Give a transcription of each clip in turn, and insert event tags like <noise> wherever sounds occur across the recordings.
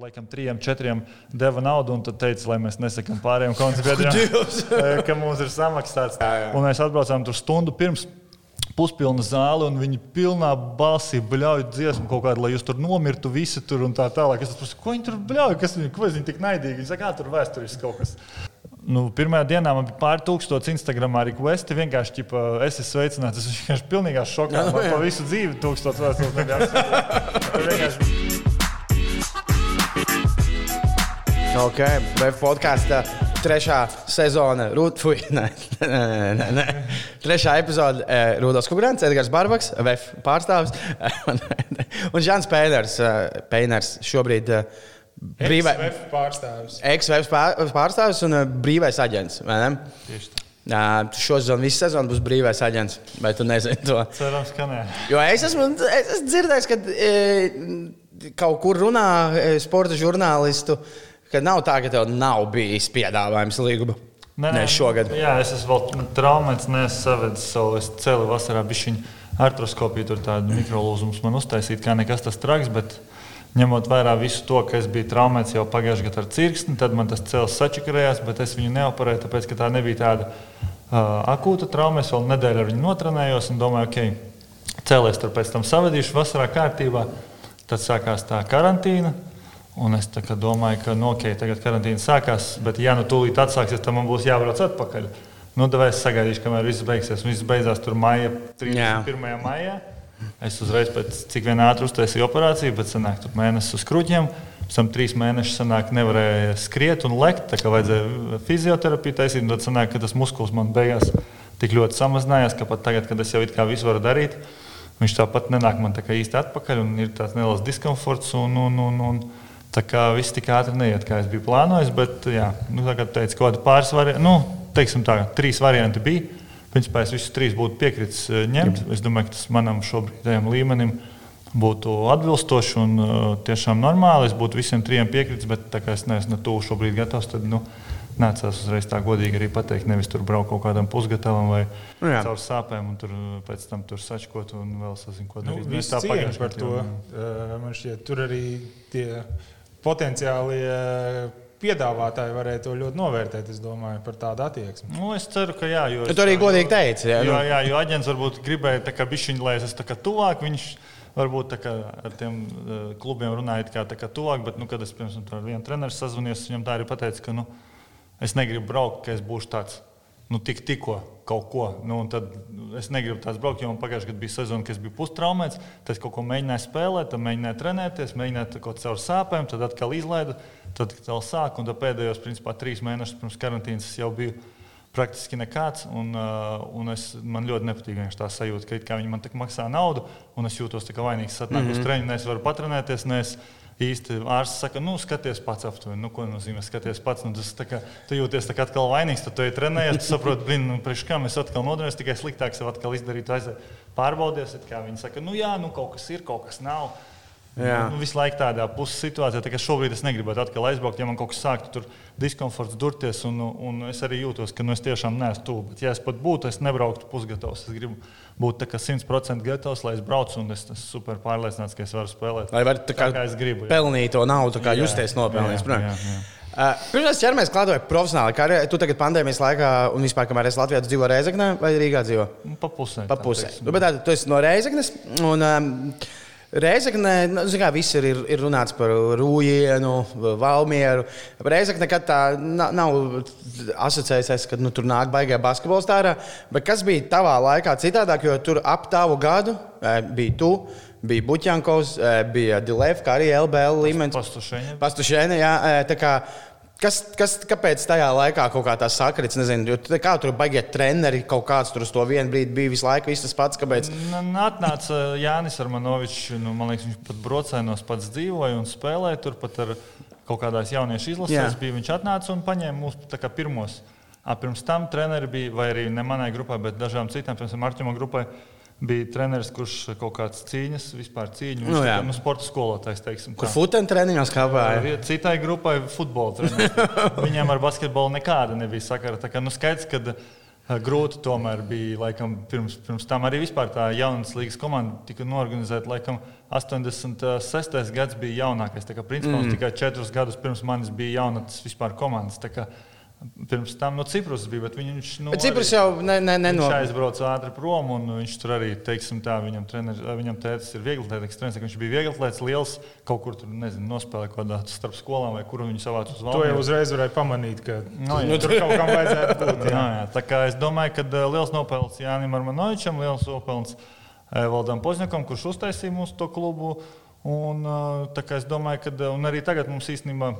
tur laikam trijiem, četriem deva naudu, un tad teica, lai mēs nesakām pārējiem koncertiem, <laughs> <laughs> ka mums ir samaksāts. Jā, jā. Un mēs atbraucām tur stundu pirms. Puspilna zāle, un viņi pilnā balsī bļauj dziesmu kaut kādu, lai jūs tur nomirtu, visi tur un tā tālāk. Es saprotu, ko viņi tur bļauj, kas viņi, ko viņi tik naidīgi. Viņi saka, tur vēsturiski kaut kas. Nu, pirmajā dienā man bija pāri tūkstoši Instagramā arī kvesti. Vienkārši, ķipa, es esmu sveicināts. Es vienkārši pilnīgā šokā. Man pa visu dzīvi tūkstoši vēstules. <laughs> Ok, podkāstā trešā sezona, Rūtfuj, <laughs> nē, nē, nē, nē. Trešā epizode eh, - Rudolf Kungrants, Edgars Barbaks, VF pārstāvis <laughs> un Žants Pēners. eh, Pēners šobrīd eh, brīvai. XVF pārstāvis. Ex-VF pārstāvis un eh, brīvais aģents. Šo sezonu, visu sezonu būs brīvais aģents. Vai tu nezini to? Cerams, ka nē. Jo es esmu, es esmu dzirdējis, ka e, kaut kur runā e, sporta žurnālistu, ka nav tā, ka tev nav bijis piedāvājums līguma. Nē, Nē, šogad. Jā, es esmu vēl traumēts, neesmu savedis savu celi vasarā. Bišķiņu artroskopiju tur tādu mikrolūzumu man uztaisīt, kā nekas tas traks. Bet... Ņemot vērā visu to, ka es biju traumēts jau pagājušajā gadā ar cirkstni, tad man tas cels sačakarējās, bet es viņu neoperēju, tāpēc ka tā nebija tāda uh, akūta trauma. Es vēl nedēļu ar viņu notrenējos un domāju, ok, cēlēs tur pēc tam savadīšu vasarā kārtībā. Tad sākās tā karantīna. Un es domāju, ka nu, okay, tagad karantīna sākās, bet ja nu tūlīt atsāksies, tad man būs jābrauc atpakaļ. Nu, tad es sagaidīšu, kamēr viss beigsies. Un viss beidzās tur maija, 31. maijā. Es uzreiz pēc cik vien ātri uztaisīju operāciju, bet sanāk tur mēnesis uz kruķiem. Pēc tam trīs mēnešus sanāk, nevarēja skriet un lekt, tā kā vajadzēja fizioterapiju taisīt. Tad sanāk, ka tas muskulis man beigās tik ļoti samazinājās, ka pat tagad, kad es jau it kā visu varu darīt, viņš tāpat nenāk man tā kā īsti atpakaļ un ir tāds neliels diskomforts. Un, un, un, un, tā kā viss tik ātri neiet, kā es biju plānojis, bet, jā, nu, tā kā teicu, kaut kādi pāris varianti, nu, teiksim tā, trīs varianti bija. Principā es visus trīs būtu piekritis eh, ņemt. Es domāju, ka tas manam šobrīdējam līmenim būtu atbilstoši un uh, tiešām normāli. Es būtu visiem trim piekritis, bet tā kā es neesmu ne tuvu šobrīd gatavs, tad nu, nācās uzreiz tā godīgi arī pateikt. Nevis tur braukt kaut kādam pusgatavam vai Nu jā. caur sāpēm un tur uh, pēc tam tur sačkot un vēl sazinu, ko Nu, darīt. Viss Mēs tā cieņa pagājušajā par to. jau- Uh, Man šķiet, tur arī tie potenciālie piedāvātāji varēja to ļoti novērtēt. Es domāju par tādu attieksmi. Nu, es ceru, ka jā. Jo, Tu to arī godīgi teici. Jā, Jo, nu. jā, jo aģents varbūt gribēja, tā kā bišķiņ, lai es esmu tā kā tuvāk. Viņš varbūt tā kā ar tiem uh, klubiem runājot, kā, tā kā tuvāk, bet, nu, kad es pirms tam ar vienu treneru sazvanījos, viņam tā arī pateica, ka nu, es negribu braukt, ka es būšu tāds. Nu, tik, tikko kaut ko. Nu, tad es negribu tāds braukt, jo man pagājušajā gadā bija sezona, kad es biju pustraumēts. Tad kaut ko mēģināju spēlēt, tad mēģināju trenēties, mēģināju kaut caur sāpēm, tad atkal izlaidu, tad atkal sāku. Un tad pēdējos, principā, trīs mēnešus pirms karantīnas jau biju praktiski nekāds. Un, uh, un es, man ļoti nepatīk tā sajūta, ka viņi man tā maksā naudu, un es jūtos tā kā vainīgs. Es atnāku mm -hmm. uz treniņu, ne es varu patrenēties. Ne es īsti ārsts saka, nu, skaties pats aptuveni. Nu, ko nozīmē skaties pats? Nu, tas, kā, tu jūties tā kā atkal vainīgs, tad tu ej trenējies, tu saproti, blin, nu, priekš kā mēs atkal nodarbojamies, tikai sliktāk sev atkal izdarīt, aiziet pārbaudies. Viņi saka, nu jā, nu, kaut kas ir, kaut kas nav. Nu, visu laiku tādā puses situācijā, tā kā šobrīd es negribētu atkal aizbraukt, ja man kaut kas sāktu tur diskomforts durties, un, un es arī jūtos, ka nu, es tiešām neesmu tuvu. Bet, ja es pat būtu, es nebrauktu pusgatavs. Es gribu būt tā kā 100% gatavs, lai es braucu, un es esmu super pārliecināts, ka es varu spēlēt. Lai varētu tā kā, tā, kā es gribu. jā. pelnīt to naudu, kā Jā, justies nopelnījis. jā, jā, jā. Uh, Pirms ķeramies klāt pie profesionāla karjeras, tu tagad pandēmijas laikā un vispār, kamēr esi Latvijā, dzīvo Reizeknē vai Rīgā dzīvo? Nu, Pa pusē. Pa tā pusē. teiksim. Nu, bet tā, tu esi no Reizeknes. Un, um, Reizekne, nu, kā, viss ir, ir, runāts par Rūjienu, Valmieru. Reizekne nekad tā na- nav asociējusies, ka nu, tur nāk baigā basketbols tārā. Bet kas bija tavā laikā citādāk, jo tur ap tavu gadu eh, bija tu, bija Buķankovs, eh, bija Dilevka, arī LBL līmenis. Pastušeņa. Pastušēna, jā. e, tā kā, Kas, kas, kāpēc tajā laikā kaut kā tā sakrits? Nezinu, kā tur baigiet treneri, kaut kāds tur uz to vienu brīdi bija visu laiku viss tas pats. Kāpēc? Atnāca Jānis Armanovičs, nu, man liekas, viņš pat brocēnos pats dzīvoja un spēlēja tur pat ar kaut kādās jauniešu izlasēs. Bija, viņš atnāca un paņēma mūs tā kā pirmos. A, pirms tam treneri bija, vai arī ne manai grupai, bet dažām citām, piemēram, Arčūna grupai. Bija treneris, kurš kaut kādas cīņas, vispār cīņu. Viņš Nu, jā. nu, sporta skolotājs, teiksim. Kur futbola treniņos kāpāja? Citai grupai futbola treneris. <laughs> Viņiem ar basketbolu nekāda nebija sakara. Tā kā, nu, skaidrs, ka grūti tomēr bija. Laikam, pirms, pirms tam arī vispār tā jaunas līgas komanda tika norganizēta. Laikam, 86. gads bija jaunākais. Tā kā, principā, mm. tikai četrus gadus pirms manis bija jaunatnes vispār komandas. Tā kā, Pirms tam no Cipras bija, bet viņš, nu, bet Cipras jau ne, ne, ne viņš aizbrauca ātri prom. Viņš tur arī, teiksim, tā, viņam, treneris, viņam tēvs ir vieglatlētīgs treneris. Viņš bija vieglatlētīgs, liels, kaut kur tur, nezinu, nospēlēja kaut kādā starp skolām vai kur viņi savāca uz valsts. To jau uzreiz varēja pamanīt, ka no, jā. nu, tur kaut kam vajadzētu būt. Jā. Jā, jā. Tā kā es domāju, ka liels nopelns Jānim Armanovičam, liels nopelns Valdam Pozņakam, kurš uztaisīja mūsu to klubu. Un, tā kā es domāju, ka arī tagad mums īstenībā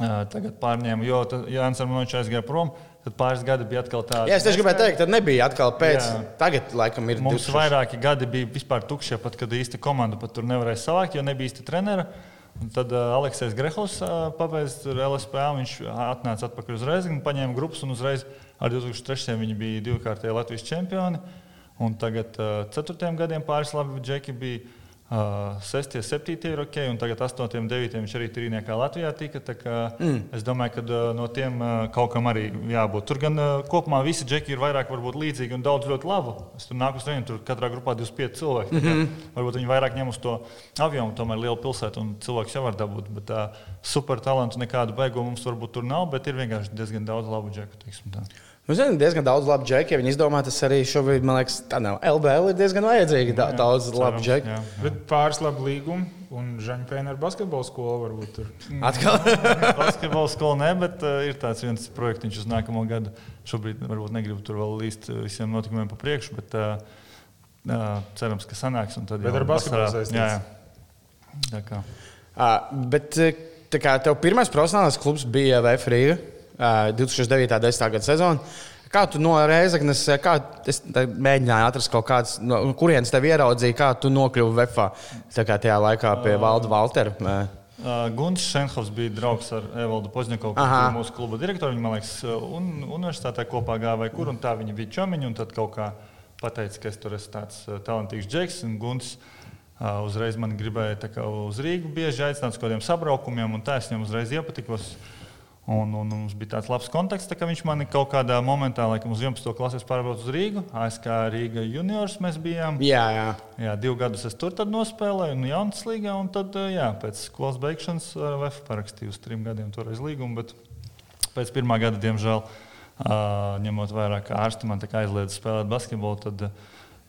tagad pārņēma, jo Jānis Armanovičs aizgāja prom. Tad pāris gadi bija atkal tādi. Jā, es tieši gribēju teikt, tad nebija atkal pēc. Jā. Tagad, laikam, ir. Mums 2000. vairāki gadi bija vispār tukšie, pat kad īsti komandu pat tur nevarēja savākt, jo nebija īsti trenera. Un tad uh, Aleksis Grehls uh, pabeidza LSPA. Viņš atnāca atpakaļ uz Reizeknu, paņēma grupas un uzreiz ar 2003. viņi bija divkārtēji Latvijas čempioni. Un tagad uh, ceturtajiem gadiem pāris labi džeki bija. Uh, 6, 7 ir ok, un tagad 8, 9 viņš arī trīniekā Latvijā tika. Mm. Es domāju, ka uh, no tiem uh, kaut kam arī jābūt. Tur gan uh, kopumā visi džeki ir vairāk līdzīgi un daudz ļoti labu. Es tur nāku uz treniņu, tur katrā grupā 25 cilvēki. Mm -hmm. Varbūt viņi vairāk ņem uz to avionu, tomēr liela pilsēta un cilvēks jau var dabūt. Bet uh, super talantu nekādu beigu mums varbūt tur nav, bet ir vienkārši diezgan daudz labu džeku. Nu, zinu, diezgan daudz labu džeku. Ja viņi izdomā, tas arī šobrīd, man liekas, tā nav. LBL ir diezgan vajadzīgi da, daudz jā, labu džeku. Bet pāris labu līgumu un Žaņpēna ar basketbalu skolu varbūt tur. <laughs> Atkal? <laughs> basketbalu skolu ne, bet uh, ir tāds viens projekts uz nākamo gadu. Šobrīd varbūt negribu tur vēl līst visiem notikumiem pa priekšu, bet uh, uh, cerams, ka sanāks. Bet ar basketbolu saistīts. Tā kā. Uh, bet tā kā tev pirmais profesionālais klubs bija VF Rīga. 2009. un 2010. gada sezonu. Kā tu no Reizeknas, kā es mēģināju atrast kaut kādas, no kurienes tev ieraudzīja, kā tu nokļuvi VFā tajā laikā pie Valda Valtera? Uh, Gunts Šenhovs bija draugs ar Evaldu Pozņakovu, kurš bija mūsu kluba direktors. Viņa, man liekas, un, universitātē kopā gāja vai kur, un tā viņi bija čomiņi. Tad kaut kā pateica, ka es tur esmu tāds talantīgs džeks. Un Gunts uh, uzreiz man gribēja uz Rīgu bieži aicināt uz kaut kādiem sabraukumiem, un tā es viņam uzreiz iepatikos. Un, un mums bija tāds labs konteksts, ka viņš man kaut kādā momentā, laikam, uz 11. klases pārbrauca uz Rīgu. ASK Rīga juniors mēs bijām. Jā, jā. jā divus gadus es tur nospēlēju, un jaunas līgā. Un tad, jā, pēc skolas beigšanas VF parakstīju uz trim gadiem toreiz līgumu. Bet pēc pirmā gada, diemžēl, ņemot vērā, ka ārsti man aizliedza spēlēt basketbolu, tad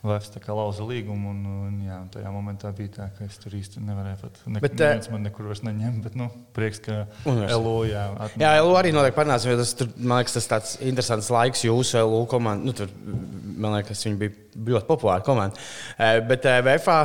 Vēsts lauza līgumu, un, un jā, tajā momentā bija tā, ka es tur īsti nevarēju pat. Ne, bet, neviens man nekur vairs neņem, bet nu, prieks, ka LO jā. Atnāk. Jā, LO arī notiek parunāsim, jo tas, tur, man liekas, tas tāds interesants laiks jūsu LO komandai. Nu, tur, man liekas, viņi bija ļoti populāri komanda. Bet VFA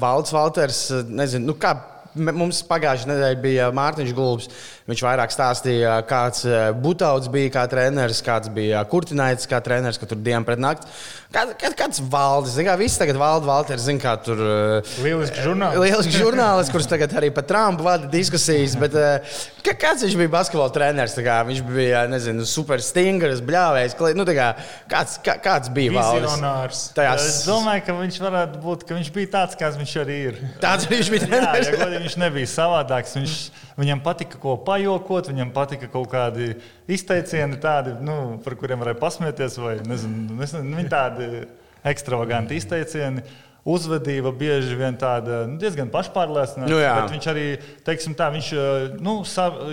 Valds Valters, nezinu, nu kā mums pagājušajā nedēļā bija Mārtiņš Gulbs. Viņš vairāk stāstīja, kāds Butauts bija kā treneris, kāds bija Kurtināits kā treneris, ka tur dienu pret nakti. Kā, kā, kāds valdis, kā viss tagad valda Valters, zina, kā tur. Eh, lieliski žurnālists. <laughs> Lieliski žurnālists, kurš tagad arī par Trumpu vada diskusijas. Bet, eh, kā, kāds viņš bija basketbola treneris? Kā, viņš bija, nezinu, super stingrs, bļāvējs. Nu, kā, kāds, kā, kāds bija valdis? Tajās... Es domāju, ka viņš varētu būt, ka viņš bija tāds, kāds viņš arī ir. Tāds viņš bija. <laughs> Jā, ja godīgi, viņš nebija savādāks. Viņš, viņam patika ko pajokot, viņam patika kaut kādi izteicieni, tādi, nu, par kuriem varēja pasmieties, vai nezinu, nezinu, viņi tādi ekstravaganti izteicieni. Uzvedība bieži vien tāda nu, diezgan pašpārliecināta. Nu, viņš arī, teiksim, tā, viņš nu,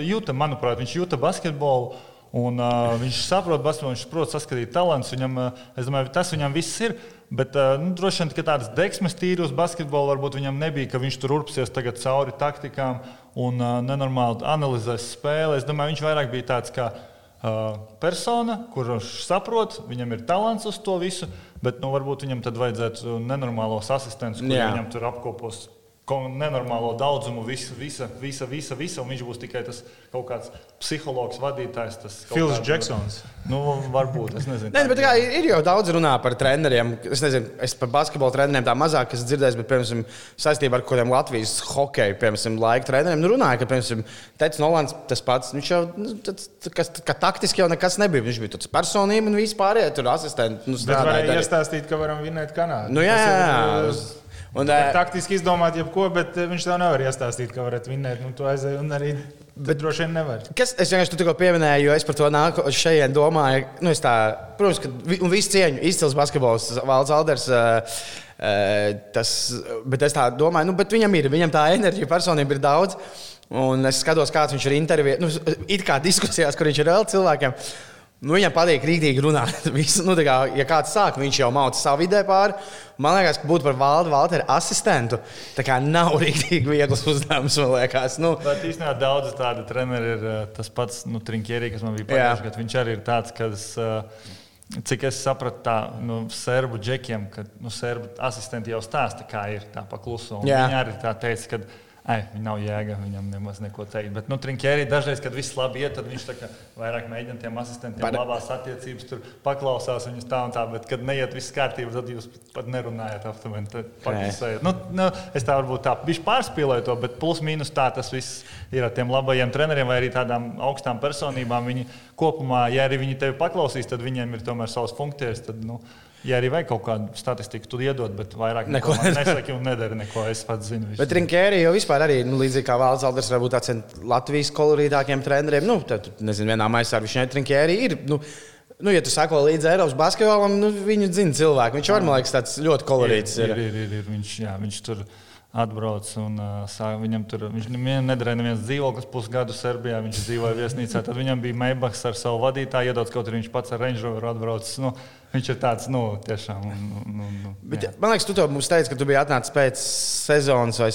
jūta, manuprāt, viņš jūta basketbolu. Un, uh, viņš saprot, basketbolu, viņš prot saskatīt talantus. Viņam, uh, es domāju, tas viņam viss ir. Bet uh, nu, droši vien tādas deksmes tīri uz basketbolu varbūt viņam nebija, ka viņš tur urpsies cauri taktikām un uh, nenormāli analizēs spēli. Es domāju, viņš vairāk bija tāds kā persona, kurš saprot, viņam ir talants uz to visu, bet nu, varbūt viņam tad vajadzētu nenormālos asistentus, kuriem viņam tur apkopos nenormālo daudzumu, visa, visa, visa, visa, visa un viņš būs tikai tas kaut kāds psihologs, vadītājs. Fils Džeksons. Nu, varbūt, es nezinu. Nē, bet kā, ir jau daudz runā par treneriem. Es nezinu, es par basketbola treneriem tā mazāk esmu dzirdējis, bet, piemēram, saistībā ar kaut kādiem Latvijas hokeja, piemēram, laika treneriem, nu, runāja, ka, piemēram, Tets Nolans tas pats, viņš jau, nu, tāds, kas, ka taktiski jau nekas nebija. Viņš bija tāds personība un vispārējie tur asistenti. Nu, bet varēja iestāstīt, ka varam vinēt Kanādu. Nu, jā, jā, jā. Un, uh, taktiski izdomāt, jebko, bet viņš tev nevar iestāstīt, ka varat vinēt. Nu, tu aizēji un arī Bet droši vien nevar. Kas, es vienkārši tikko pieminēju, jo es par to nāku šeit domāju. Nu, tā, protams, ka vi, visu cieņu izcils basketbols, Valds Alders. Uh, uh, tas, bet es tā domāju, nu, viņam ir, viņam tā enerģija, personība ir daudz. Un es skatos, kāds viņš ir intervijā, nu, it kā diskusijās, kur viņš ir vēl cilvēkiem. Nu, viņam patīk rīktīgi runāt. <laughs> Visu, nu, kā, ja kāds sāk, viņš jau māca savu vidē pāri. Man liekas, ka būt par valdu Valteru asistentu. Nav <laughs> rīktīgi viegls uzdevums, man liekas. Nu. Bet īstenībā daudz tādu treneru ir eh, tas pats nu, Trinkierī, kas man bija pagājušajā gadā. Viņš arī ir tāds, kas. Uh, Cik es sapratu, tā nu, serbu džekiem, ka nu, serbu asistenti jau stāsta, kā ir tā pakluso. Viņi arī tā teica, ka Ai, nav jēga, viņam nemaz neko teikt. Bet, nu, Trinkēri dažreiz, kad viss labi iet, tad viņš vairāk mēģina tiem asistentiem Par... labās attiecības, tur paklausās viņus tā un tā. Bet, kad neiet viss kārtībā, tad jūs pat nerunājat aptuveni. Nu, nu, es tā varbūt tā bišķi pārspīlēju to, bet plus mīnus tā tas viss ir ar tiem labajiem treneriem vai arī tādām augstām personībām. Viņi kopumā, ja arī viņi tevi paklausīs, tad viņiem ir tomēr savas funkcijas. Tad, nu, Ja arī vajag kaut kādu statistiku, tad iedod, bet vairāk neko nesaki un nedara neko. Es pats zinu. Visu. Bet Rinkēri jau vispār arī, nu, līdzīgi kā Vālds Alders, varbūt tāds Latvijas kolorītākiem treneriem. Nu, tad, nezinu, vienā maisā viņš ir Rinkēri. Ir, nu, Nu, ja tu sako līdzi Eiropas basketbolam, nu, viņu zina cilvēki. Viņš var, man liekas, tāds ļoti kolorīts. Ir, ir, ir, ir, ir. Viņš, jā, viņš tur atbrauc un uh, sāk, viņam tur viņš nedarīja neviens dzīvoklis pusgadu Serbijā. Viņš dzīvoja viesnīcā. Tad viņam bija Maybachs ar savu vadītāju, iedodas kaut arī viņš pats ar Range Rover atbraucis. Nu, viņš ir tāds, nu, tiešām. Nu, nu, nu, Bet, man liekas, tu to mums teici, ka tu biji atnācis pēc sezonas, vai,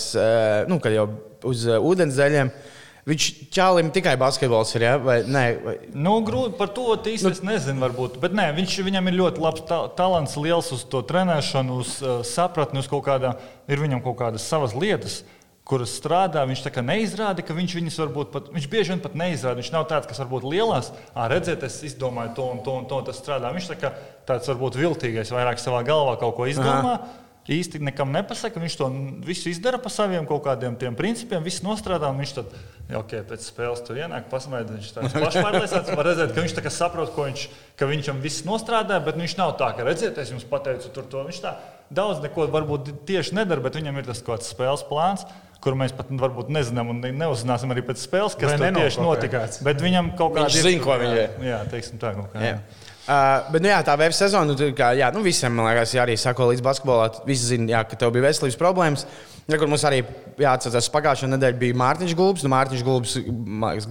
nu, kad jau uz uh, ūdenszeļiem. Uh, Viņš čālim tikai basketbols ir. Ja? Vai, nē, vai... Nu, grūti par to īsti nu, nezinu, varbūt. Bet nē, viņš, viņam ir ļoti labs ta talants, liels uz to trenēšanu, uz uh, sapratni, uz kaut kādā, ir viņam kaut kādas savas lietas. Kuras strādā, viņš tā kā neizrāda, ka viņš viņas varbūt pat, viņš bieži vien pat neizrāda. Viņš nav tāds, kas varbūt lielās, ah, redziet, es izdomāju to un to un to, tas strādā. Viņš tā kā tāds varbūt viltīgais, vairāk savā galvā kaut ko izdomā. Aha īsti nekam nepasaka. Viņš to visu izdara pa saviem kaut kādiem principiem, viss nostrādā. Viņš tad, ja, okay, pēc spēles tur ienāk, pasmaida. Viņš tāds <laughs> pašpārliecināts, var redzēt, ka viņš saprot, ko viņš, ka viņam viss nostrādā, bet viņš nav tā, ka redziet, es jums pateicu tur to. Viņš tā daudz neko varbūt tieši nedara, bet viņam ir tas kaut kāds spēles plāns. Kur mēs pat varbūt nezinām, un neuzzināsim arī pēc spēles, kas tur tieši notika. Bet viņam kaut kādā veidā zina, ko viņš ir. Jā, teiksim tā. Kaut kā, jā. Jā. Uh, bet, nu, jā, tā VF sezona, nu, kā, jā, nu, visiem, man liekas, jā, arī sako līdz basketbolā. Visi zina, jā, ka tev bija veselības problēmas. Ja, kur mums arī jāatcerās, pagājušā nedēļa bija Mārtiņš Gulbs. Nu, Mārtiņš Gulbs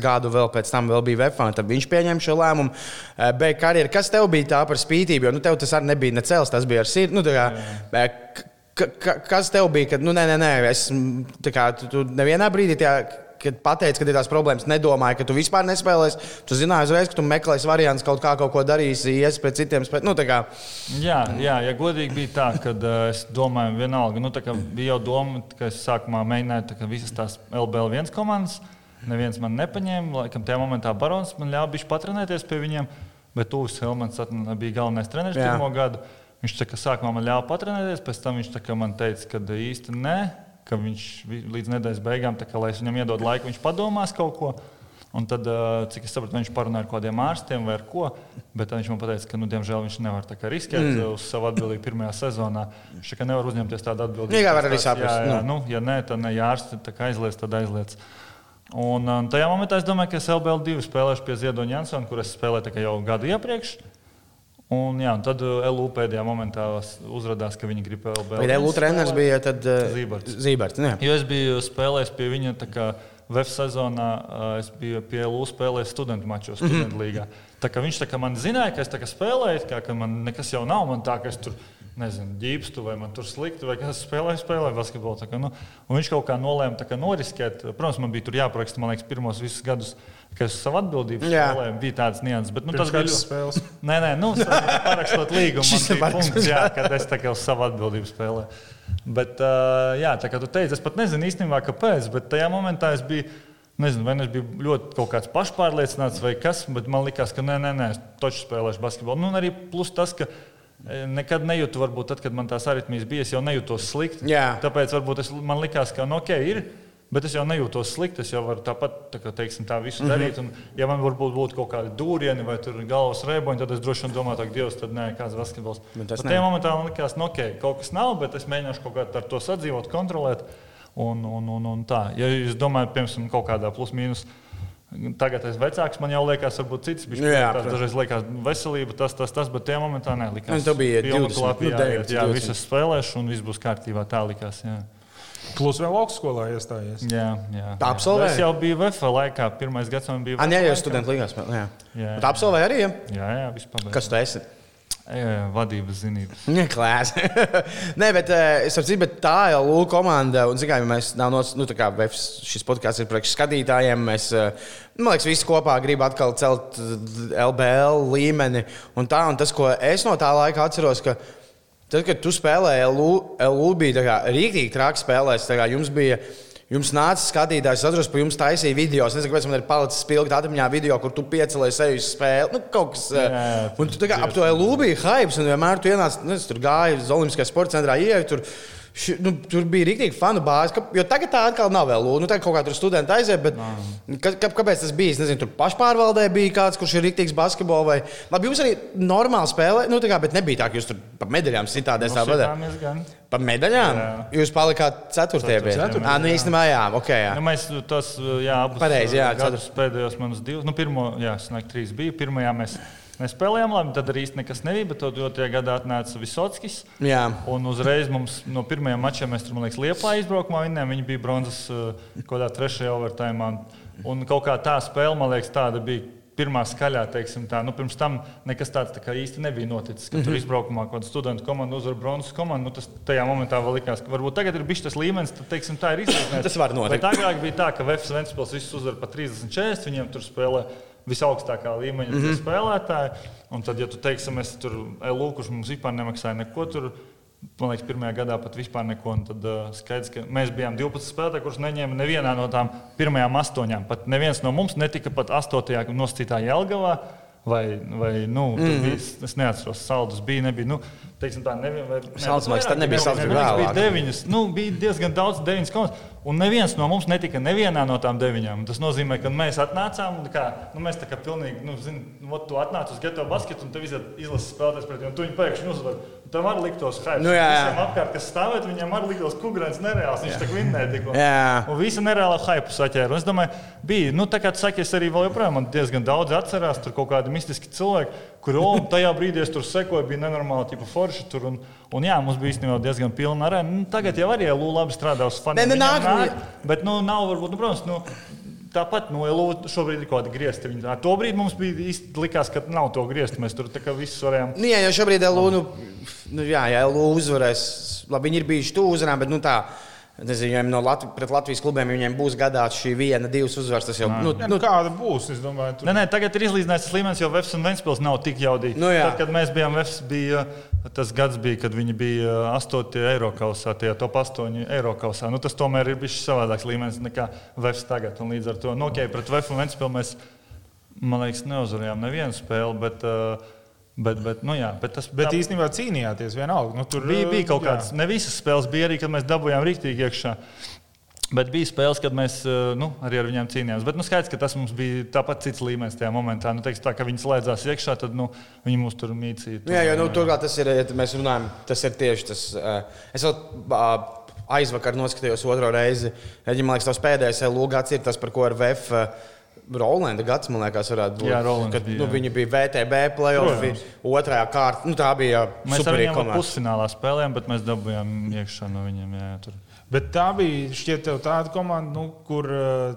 gadu vēl pēc tam vēl bija VF, tad viņš pieņēma šo lēmumu. Uh, beig karjeru. Kas tev bija tā par spītību? Jo nu, tev tas arī nebija necēls, tas bija ar sirdi. Nu, kā, ka, kas tev bija? Kad, nu, nē, nē, nē, es, kā, tu, tu nevienā brīdī tajā kad pateici, ka ir tās problēmas, nedomāju, ka tu vispār nespēlēsi. Tu zināji uzreiz, ka tu meklēsi variantus, kaut kā kaut ko darīsi, ies pēc citiem spēlēm. Nu, kā... Jā, jā, ja godīgi bija tā, ka uh, es domāju, vienalga, nu, bija jau doma, ka es sākumā mēģināju tā, visas tās LBL1 komandas. Neviens man nepaņēma, laikam, tajā momentā Barons man ļāva patrenēties pie viņiem, bet Tūs Helmans bija galvenais treneris pirmo gadu. Viņš tā, sākumā man ļāva patrenēties, pēc tam viņš man teica, ka īsti nē ka viņš līdz nedēļas beigām, kā, lai es viņam iedod laiku, viņš padomās kaut ko. Un tad, cik es saprotu, viņš parunāja ar kādiem ārstiem vai ar ko. Bet viņš man teica, ka, nu, diemžēl, viņš nevar riskēt mm. uz savu atbildību pirmajā sezonā. Viņš tikai nevar uzņemties tādu atbildību. Jā, var arī saprast. Nu. nu, ja nē, tad ne, ja ārsti aizliedz, tad aizliedz. Un, un tajā momentā es domāju, ka es LBL2 spēlēšu pie Ziedoņa Jansona, kur es spēlēju jau gadu iepriekš. Un, jā, un tad uh, LU pēdējā momentā uzrādījās, ka viņi grib vēl spēlēt. LU treneris bija tad, uh, Zīberts. Zīberts jā. jo es biju spēlējis pie viņa. VF sezonā uh, es biju pie LU spēlējis studentu mačos, mhm. studentu mm -hmm. līgā. Tā kā viņš tā kā man zināja, ka es spēlēju, kā, ka man nekas jau nav, man tā, ka es tur nezinu, ģipstu, vai man tur slikti, vai kas spēlēja, spēlēja basketbolu. Kā, nu, viņš kaut kā nolēma kā noriskēt. Protams, man bija tur jāapraksta, man liekas, pirmos visus gadus kas savu atbildību spēlēja, bija tāds nianses. Bet nu, tas bija ļoti spēles. <laughs> Nē, nē, nu, <laughs> parakstot līgumu, man bija punkts, jā, kad es tā kā uz savu atbildību spēlēju. Bet, uh, jā, tā kā tu teici, es pat nezinu īstenībā, kāpēc, bet tajā momentā es biju. Nezinu, vai nu es biju ļoti kaut kāds pašpārliecināts vai kas, bet man liekas, ka nē, nē, nē es taču spēlēšu basketbolu. Nu, un arī plus tas, ka nekad nejūtu, varbūt tad, kad man tās aritmijas bija, es jau nejūtos slikti. Jā. Tāpēc varbūt es, man likās, ka nu, ok, ir Bet es jau nejūtos slikti. Es jau varu tāpat tā, kā, teiksim, tā visu mm -hmm. darīt. Un, ja man varbūt būtu kaut kādi dūrieni vai galvas rēboņi, tad es droši vien domāju, ka Dievs, tad nē, kāds basketbols. Tajā momentā man likās, nu, ok, kaut kas nav, bet es mēģināšu kaut kā ar to sadzīvot, kontrolēt. Un, un, un, un tā. Ja es domāju, piemēram, kaut kādā plus mīnus Tagad es vecāks, man jau liekas, varbūt cits bija. Jā, tas dažreiz liekas, veselība, tas, tas, tas, bet tajā momentā nelikās. Nu, tev bija Pilna 20, klapa, nu, jā, 19, jā, 20. visas spēlēšu un viss būs kārtībā. Tā likās. Jā, Plus vēl augstskolā iestājies. jā. jā Tā jā. absolvēji? Es jau biju VF laikā, pirmais gads man bija. Nē, VF jau laikā. studentu līgās. Jā. Jā, Tā apsolvēja arī. Ja? Jā, jā, vispār. Kas tu esi? Jā, vadības zinības. <laughs> Jā, klāts. <laughs> Nē, bet eh, es saprotu, bet tā jau Lūk, komanda. Un, zināmā mērā, mēs nav nos, nu, tā kā šis podkāsts ir priekš skatītājiem. Mēs, eh, man liekas, visi kopā grib atkal celt eh, LBL līmeni. Un tā, un tas, ko es no tā laika atceros, ka tad, kad tu spēlēji LU, LU bija rīktīgi traki spēlēs, jums bija. Jums nāca skatītājs, es atceros, ka jums taisīja video. Es nezinu, kāpēc man ir palicis spilgti atmiņā video, kur tu piecēlies seju uz spēli. Nu, kaut kas. eh, Jā, jā, un tu tā kā ap to lūbīji hype, un vienmēr tu ienāc, nezinu, tur gāji uz Olimpiskajā sporta centrā, ieeja. Tur, ši, nu, tur bija rīktīgi fanu bāze. ka- Jo tagad tā atkal nav vēl. Nu, tā kaut kā tur studenti aiziet. Bet, ka, ka, kāpēc tas bija? Es nezinu, tur pašpārvaldē bija kāds, kurš ir rīktīgs basketbols. Vai... Labi, jūs arī normāli spēlējāt, nu, kā, bet nebija tā, ka jūs tur pa medaļām sitādēs. Nu, tā vadē. sitāmies gan. Pa medaļām? Jā. Jūs palikāt ceturtie. bija? Ceturtie, Ā, nu, jā. īstenībā, jā, ok. Jā. Nu, mēs tos jā, abus Pareizi, jā, gadus pēdējos manus divus, nu, pirmo, jā, snāk, trīs bija. Pirmajā mēs nespēlējām labi, tad arī īsti nekas nebija, bet otrajā gadā atnāca Visockis. jā. Un uzreiz mums no pirmajiem mačiem mēs tur, man liekas, Liepā izbraukumā vinnējām. Viņi bija bronzas uh, kaut kādā trešajā overtājumā. Un kaut kā tā spēle, man liekas, tāda bija. Pirmā skaļā, teiksim, tā. Nu, pirms tam nekas tāds tā īsti nebija noticis. Kad mm -hmm. tur izbraukumā kaut kāda studentu komanda uzvar bronzas komandu. Nu, tas tajā momentā vēl likās, ka varbūt tagad ir bijis tas līmenis, tad teiksim, tā ir <clears throat> izsmeļota. Tas var notikt. Bet agrāk bija tā, ka Vēfs Ventspils visus uzvar pa 30, 40. Viņiem tur spēlē visaugstākā līmeņa mm -hmm. spēlētāji. Un tad, ja tu teiksi, mēs tur LU, kurš mums vispār nemaksāja neko tur. Man liekas, pirmajā gadā pat vispār neko. Un Tad uh, skaidrs, ka mēs bijām 12 spēlētāji, kurus neņēma nevienā no tām pirmajām astoņām. Pat neviens no mums netika pat astotajā nosacītā Jelgavā. Vai, vai nu, mm -hmm. bija, es neatceros, saldus bija, nebija. Nu, teiksim, tā, vairāk tad nebija, bija, saldus bija deviņas. Nu, bija diezgan daudz deviņas komandas. Un neviens no mums netika nevienā no tām deviņām. Tas nozīmē, ka mēs atnācām, un kā, nu, mēs tā kā pilnīgi, nu, zini, nu, tu atnāc uz geto basketu, un tev izlases spēlētājs pret, un tu viņu pēkšņi uzvar. Tam arī liktos hype. Nu, jā, jā. Visiem apkārt, kas stāvēt, viņam arī liktos kukurēns nereāls. Viņš tā kā vinnēja tikko. Un visi nereāli hype saķēra. Un Es domāju, bija, nu, tā kā tu saki, es arī vēl joprojām man diezgan daudz atcerās, tur kaut kādi mistiski cilvēki, kuri oh, tajā brīdī es tur sekoju, bija nenormāli tipa forši tur. Un, un jā, mums bija īstenībā diezgan pilna arēna. Nu, tagad jau arī LU labi strādā uz faniem. Ne, Viņiem nāk- Bet nu, nav, varbūt, nu, protams, nu, tāpat no LU šobrīd ir kaut kāda griezta. Ar To brīdi mums bija īsti likās, ka nav to griezt. Mēs tur tā kā visus varējām. Nu, jā, jau šobrīd LU, nu, nu, jā, ja LU uzvarēs, labi, viņi ir bijuši tuvu uzvarām, bet nu, tā. Nezinu, no Latvi, pret Latvijas klubiem viņiem būs gadā šī viena, divas uzvaras. Tas jau nu, Nu, nu, kāda būs? Es domāju, tur Nē, nē, tagad ir izlīdzinājis tas līmenis, jo Vēfs un Ventspils nav tik jaudīgi. Nu, jā. Tad, kad mēs bijām Vēfs, bija tas gads, bija, kad viņi bija 8. Eiropausā, tie top 8 Eiropausā. Nu, tas tomēr ir bijis savādāks līmenis nekā Vēfs tagad. Un līdz ar to, nu, okay, pret Vēfs un Ventspilu mēs, man liekas, neuzvarējām nevienu spēli. Bet, uh, Bet, bet, nu jā, bet tas Bet tā- īstenībā cīnījāties vienalga. Nu, tur bija, bija kaut kādas, ne visas spēles bija arī, kad mēs dabūjām rīktīgi iekšā. Bet bija spēles, kad mēs eh, nu, arī ar viņiem cīnījāmies. Bet nu, skaidrs, ka tas mums bija tāpat cits līmenis tajā momentā. Nu, teiks, tā, ka viņi slēdzās iekšā, tad nu, viņi mūs tur mīcīja. Nu, jā, jo nu, turklāt tas ir, ja mēs runājam, tas ir tieši tas. Uh, es vēl aizvakar noskatījos otro reizi. Reģi, man liekas, tas pēdējais LU gads ir tas, par ko ar VF. Rolanda gads, man liekas, varētu būt. Jā, Rolands kad, bija, nu, jā. viņi bija VTB play-offi, otrajā kārtā. Nu, tā bija Mēs ar superīga viņiem vēl komanda. pusfinālā spēlējām, bet mēs dabūjām iekšā no viņiem. Jā, tur. Bet tā bija šķiet, tāda komanda, nu, kur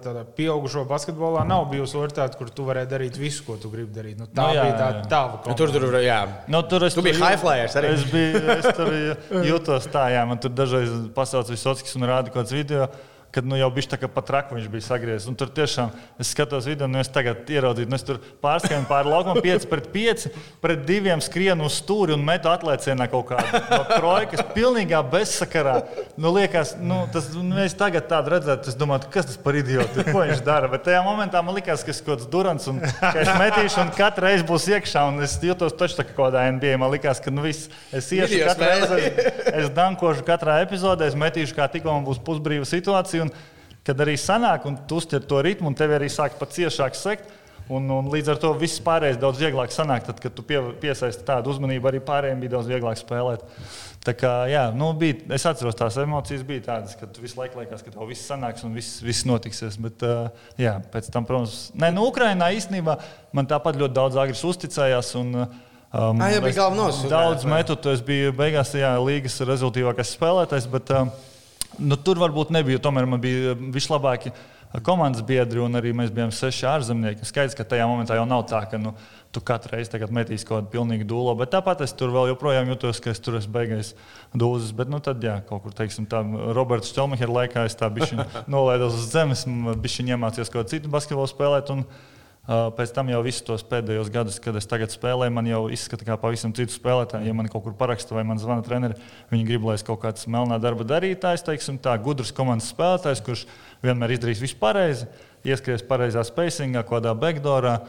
tādā pieaugušo basketbolā nav bijusi orientēta, kur tu varēji darīt visu, ko tu gribi darīt. Nu, tā Nu, jā, bija tā jā. tava Nu, komanda. tur tur jā. Nu, tur es Tu biji high flyers arī. Es, biju, es tur <laughs> jutos tā, jā, man tur dažreiz pasauc Visockis un rāda kaut kāds video. Kad nu, jau bija tā, ka pat raku viņš bija sagriezis. Un Tur tiešām es skatos video, nu es tagad ieraudzīju, nu es tur pārskrēju pāri laukumam, 5 pret 5, pret 2 skrienu uz stūri un metu atlēcienā kaut kādu no trojkas, pilnīgā bezsakarā. Nu, liekas, nu, tas, nu, es tagad tādu redzētu, es domāju, kas tas par idiotu ko viņš dara. Bet tajā momentā man likās, ka es kaut kāds durants un ka es metīšu un katru reizi būs iekšā. Un es jutos taču kā kādā NBA. Man likās, ka nu, viss, es iešu katru reizi, es, es dankošu katrā epizodē, es metīšu, kā tikko man būs pusbrīva situācija. Un, kad arī sanāk, un tu uztver to ritmu, un tev arī sāk pat ciešāk sekt. Un, un līdz ar to viss pārējais daudz vieglāk sanāk. Tad, kad tu pie, piesaisti tādu uzmanību, arī pārējiem bija daudz vieglāk spēlēt. Tā kā, jā, nu, bija, es atceros, tās emocijas bija tādas, ka tu visu laiku liekas, ka tev viss sanāks un viss, viss notiksies. Bet, jā, pēc tam, protams, ne, nu, Ukrainā īstenībā man tāpat ļoti daudz agri uzticējās. Un, Um, jā, bija galvenais. Daudz metodu, es biju beigās tajā līgas rezultātīvākais spēlētājs, bet um, nu, tur varbūt nebija. Tomēr man bija vislabākie komandas biedri, un arī mēs bijām seši ārzemnieki. Skaidrs, ka tajā momentā jau nav tā, ka nu, tu katru reizi metīsi kaut kādu pilnīgu dūlo, bet tāpat es tur vēl joprojām jutos, ka es tur esmu beigais dūzis. Bet nu, tad, jā, kaut kur, teiksim, tā Roberts Čelmehera laikā es tā bišķiņu <laughs> nolaidos uz zemes, bišķiņu iemācījos kaut ko citu basketbolu spēlēt. Un, Pēc tam jau visus tos pēdējos gadus, kad es tagad spēlēju, man jau izskata kā pavisam citu spēlētāju. Ja man kaut kur paraksta vai man zvana treneri, viņi grib, lai es kaut kāds melnā darba darītājs, teiksim, tā gudrs komandas spēlētājs, kurš vienmēr izdarīs visu pareizi, ieskries pareizā kaut kādā backdoorā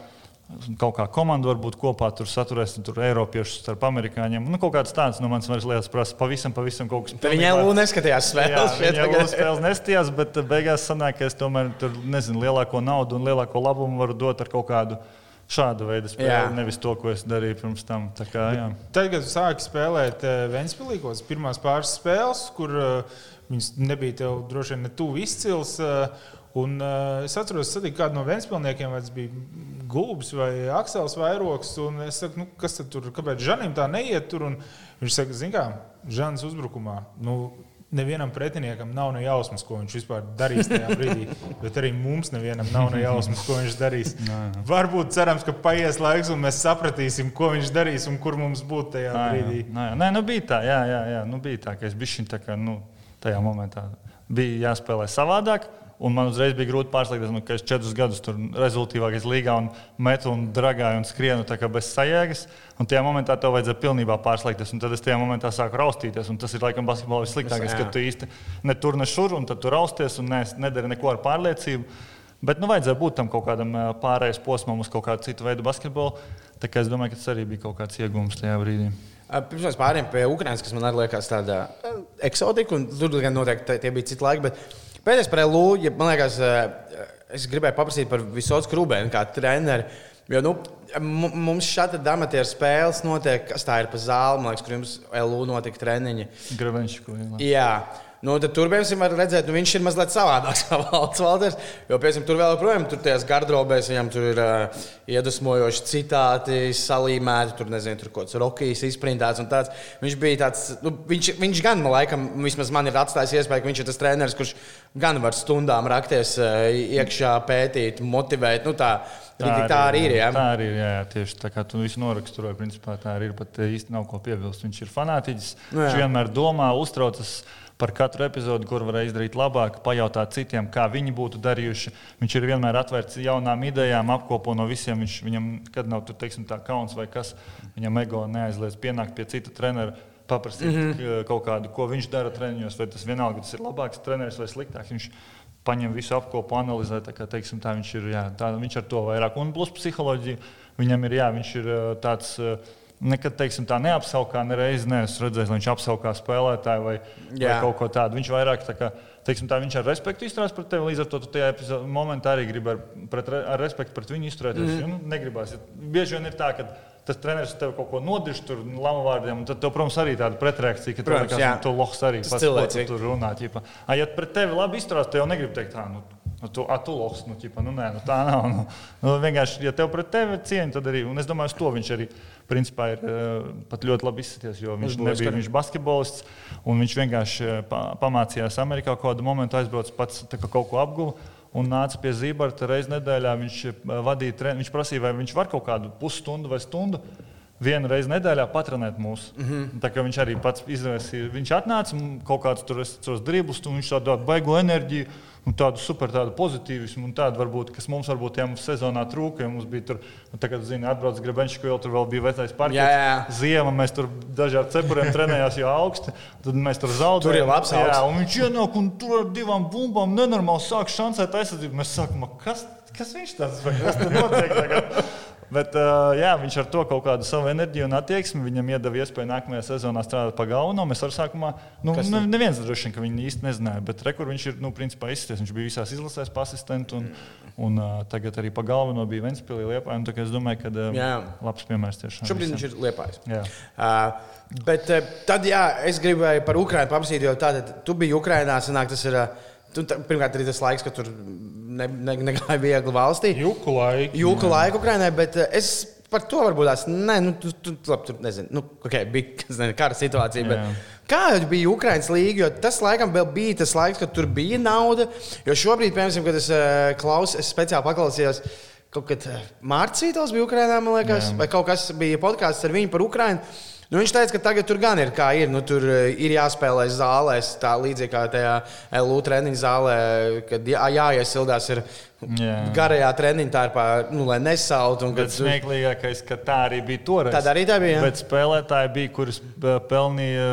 kaut kā komanda varbūt kopā tur saturēs, tur Eiropiešus starp amerikāņiem. Nu, kaut kādas tādas no manas lietas prasa pavisam, pavisam kaut kas tāds. Viņa jau neskatījās spēles. Jā, viņa jau spēles neskatījās, bet beigās sanāk, ka es tomēr tur nezinu lielāko naudu un lielāko labumu varu dot ar kaut kādu. Šāda veida spēle, jā. nevis to, ko es darīju pirms tam. Kā, jā. Tad, kad sāki spēlēt eh, Vēnspilsīs, pirmās pāris spēles, kur uh, viņas nebija tev droši vien ne tuvu izcils, uh, Un, uh, es atceros, ka kādu no Vēnspilsniekiem bija Gulbis vai Aksels Vairoks. Es saku, nu, kas tur, kāpēc Žanim tā neiet tur? Un viņš saka, zini, kā Žanis uzbrukumā. Nu, Nevienam pretiniekam nav ne jausmas, ko viņš vispār darīs tajā brīdī. Bet arī mums nevienam nav ne jausmas, ko viņš darīs. <laughs> Nā, nā. Varbūt cerams, ka paies laiks, un mēs sapratīsim, ko viņš darīs un kur mums būtu tajā nā, brīdī. Nā, nā. Nē, nu bija tā, jā, jā, jā. Nu, bija tā ka es biju šim tā kā nu, tajā momentā. Bija jāspēlē savādāk. Un man uzreiz bija grūti pārslēgties, nu, ka es četrus gadus tur rezultātīvākais līgā un metu un dragāju un skrienu bez sajēgas. Un tajā momentā tev vajadzēja pilnībā pārslēgties. Un tad es tajā momentā sāku raustīties. Tas ir laikam basketbolā vissliktākais, ka tu īsti ne tur, ne šur, un tad tu rausties un ne, nedari neko ar pārliecību. Bet nu, vajadzēja būt tam kaut kādam pārējais posmam uz kaut kādu citu veidu basketbolu. Tā kā es domāju, ka tas arī bija kaut kāds iegūms tajā brīdī. Pirms mēs pārējām pie Ukraiņas, kas man arī liekas tāda eksotika, un tur gan noteikti tie bija citi laiki. Bet Pēdējais par LU, ja, man liekas, eh, es gribēju paprasīt par Visotu Krūbēnu kā treneru. Jo, nu, mums šāda amatieru spēles notiek, kas tā ir pa zāli, man liekas, kur jums LU notika treniņi. Gravenčiko. Jā. jā. Nu, tad tur mēs varam redzēt, ka nu, viņš ir mazliet savādāks kā <laughs> valsts valders. Jo, piemēram, tur vēl joprojām tur tajās gardrobēs viņam tur ir uh, iedvesmojoši citāti, salīmēti, tur nezinu, tur kaut kāds rokijas izprintēts un tāds. Viņš bija tāds, nu, viņš, viņš gan, man laikam, vismaz man ir atstājis iespēju, ka viņš ir tas treneris, kurš gan var stundām rakties uh, iekšā, pētīt, motivēt. Nu, tā, Tā, tā arī ir. Jā. Tā arī ir. Jā, jā, tieši tā kā tu visu noraksturoji, principā tā arī ir. Pat īsti nav ko piebilst. Viņš ir fanātiķis. Nu, jā. viņš vienmēr domā, uztraucas par katru epizodi, kur varēja izdarīt labāk, pajautāt citiem, kā viņi būtu darījuši. Viņš ir vienmēr atvērts jaunām idejām, apkopo no visiem. Viņš, viņam nekad nav tur, teiksim, tā kauns vai kas. Viņam ego neaizliedz pienākt pie cita trenera. Paprasīt mm -hmm. kaut kādu, ko viņš dara treniņos, vai tas vienalga, tas ir labāks treneris vai sliktāks. Viņš paņem visu apkopu, analizē. Tā kā, teiksim, tā, viņš, ir, jā, tā, viņš ar to vairāk. Un plus psiholoģija viņam ir, jā, viņš ir tāds nekad teiksim, tā neapsaukā, nereiz neesmu redzējis, lai viņš apsaukā spēlētāju vai, Jā. vai kaut ko tādu. Viņš vairāk tā kā, teiksim, tā, viņš ar respektu izturās pret tevi. Līdz ar to tajā momentā arī gribi ar, pret, ar respektu pret viņu izturēties. Mm. -hmm. Nu, negribās. Bieži vien ir tā, ka tas treneris tev kaut ko nodirž, tur lama vārdiem, un tad, tev, protams, arī tāda pretreakcija, ka protams, tev liekas, nu, tu lohs arī pats, ko tu tur runā. Ķipa. A, ja pret tevi labi izturās, tad jau negribu teikt, tā, nu, Nu, tu atulos, nu, ķipa, nu, nē, nu, tā nav. Nu, nu, vienkārši, ja tev pret tevi ir cieņa, tad arī, un es domāju, to viņš arī principā ir uh, pat ļoti labi izskaties, jo viņš nebija viņš basketbolists, un viņš vienkārši uh, pamācījās Amerikā kādu momentu aizbrauc pats kā kaut ko apguva. Un nāca pie Zībarta reizes nedēļā. Viņš uh, vadīja, viņš prasīja, vai viņš var kaut kādu pusstundu vai stundu vienu reizi nedēļā patronēt mūs. Mm -hmm. Tā kā viņš arī pats izvēlējās, viņš atnāca kaut kādus tur driblus, un viņš tādu baigo enerģiju un tādu super tādu pozitīvismu, un tādu varbūt, kas mums varbūt tajā mums sezonā trūka. Ja mums bija tur, nu, tagad, zini, atbrauc Grebenčs, ko jau tur vēl bija vecais parķis. Ziema mēs tur daži ar cepuriem trenējās jau augsti, tad mēs tur zaudējām. Tur jau labs jā, un viņš ienāk un tur ar divām bumbām nenormāli sāk šancēt aizsardzību. Mēs sākam, kas, kas viņš tāds vai kas tur notiek tagad? Bet, uh, jā, viņš ar to kaut kādu savu enerģiju un attieksmi viņam iedeva iespēju nākamajā sezonā strādāt pa galveno. Mēs ar sākumā, nu, Kas ne, neviens droši vien, ka viņi īsti nezināja, bet rekur viņš ir, nu, principā izsties. Viņš bija visās izlasēs pa asistentu un, un uh, tagad arī pa galveno bija Ventspīlī liepā. Un, tā, kā es domāju, ka uh, Jā. labs piemērs tiešām. Šobrīd visam. viņš ir liepājis. Uh, bet uh, tad, jā, es gribēju par Ukrajinu paprasīt, jo tātad tu biji Ukrajinā. Sanāk, tas ir, uh, tu, tā, pirmkārt, arī tas laiks, kad tur ne, ne, negāja viegli valstī. Juku laiku. Jūka laiku Ukrajinai, bet uh, es par to varbūt tās, nē, nu, tu, tu, labi, tur nezinu, nu, okay, bija <laughs> nezinu, kara situācija. Bet, kā bija Ukraiņas līga? Jo tas laikam vēl bija tas laiks, kad tur bija nauda. Jo šobrīd, piemēram, kad es uh, klausos, es speciāli paklausījos. Kaut kad Mārcis bija Ukraiņā, man liekas, Jā. vai kaut kas bija podkāsts ar viņu par Ukraiņu. Nu, viņš teica, ka tagad tur gan ir kā ir. Nu, tur eh, ir jāspēlē zālēs, tā līdzīgi kā tajā LU treniņa zālē, kad jā, jāiesildās ir Jā. garajā treniņā, tā ir pār, nu, lai nesaut. un Bet kad- smieklīgākais, ka tā arī bija toreiz. Tad arī tā bija, jā. Bet spēlētāji bija, kurus uh, pelnīja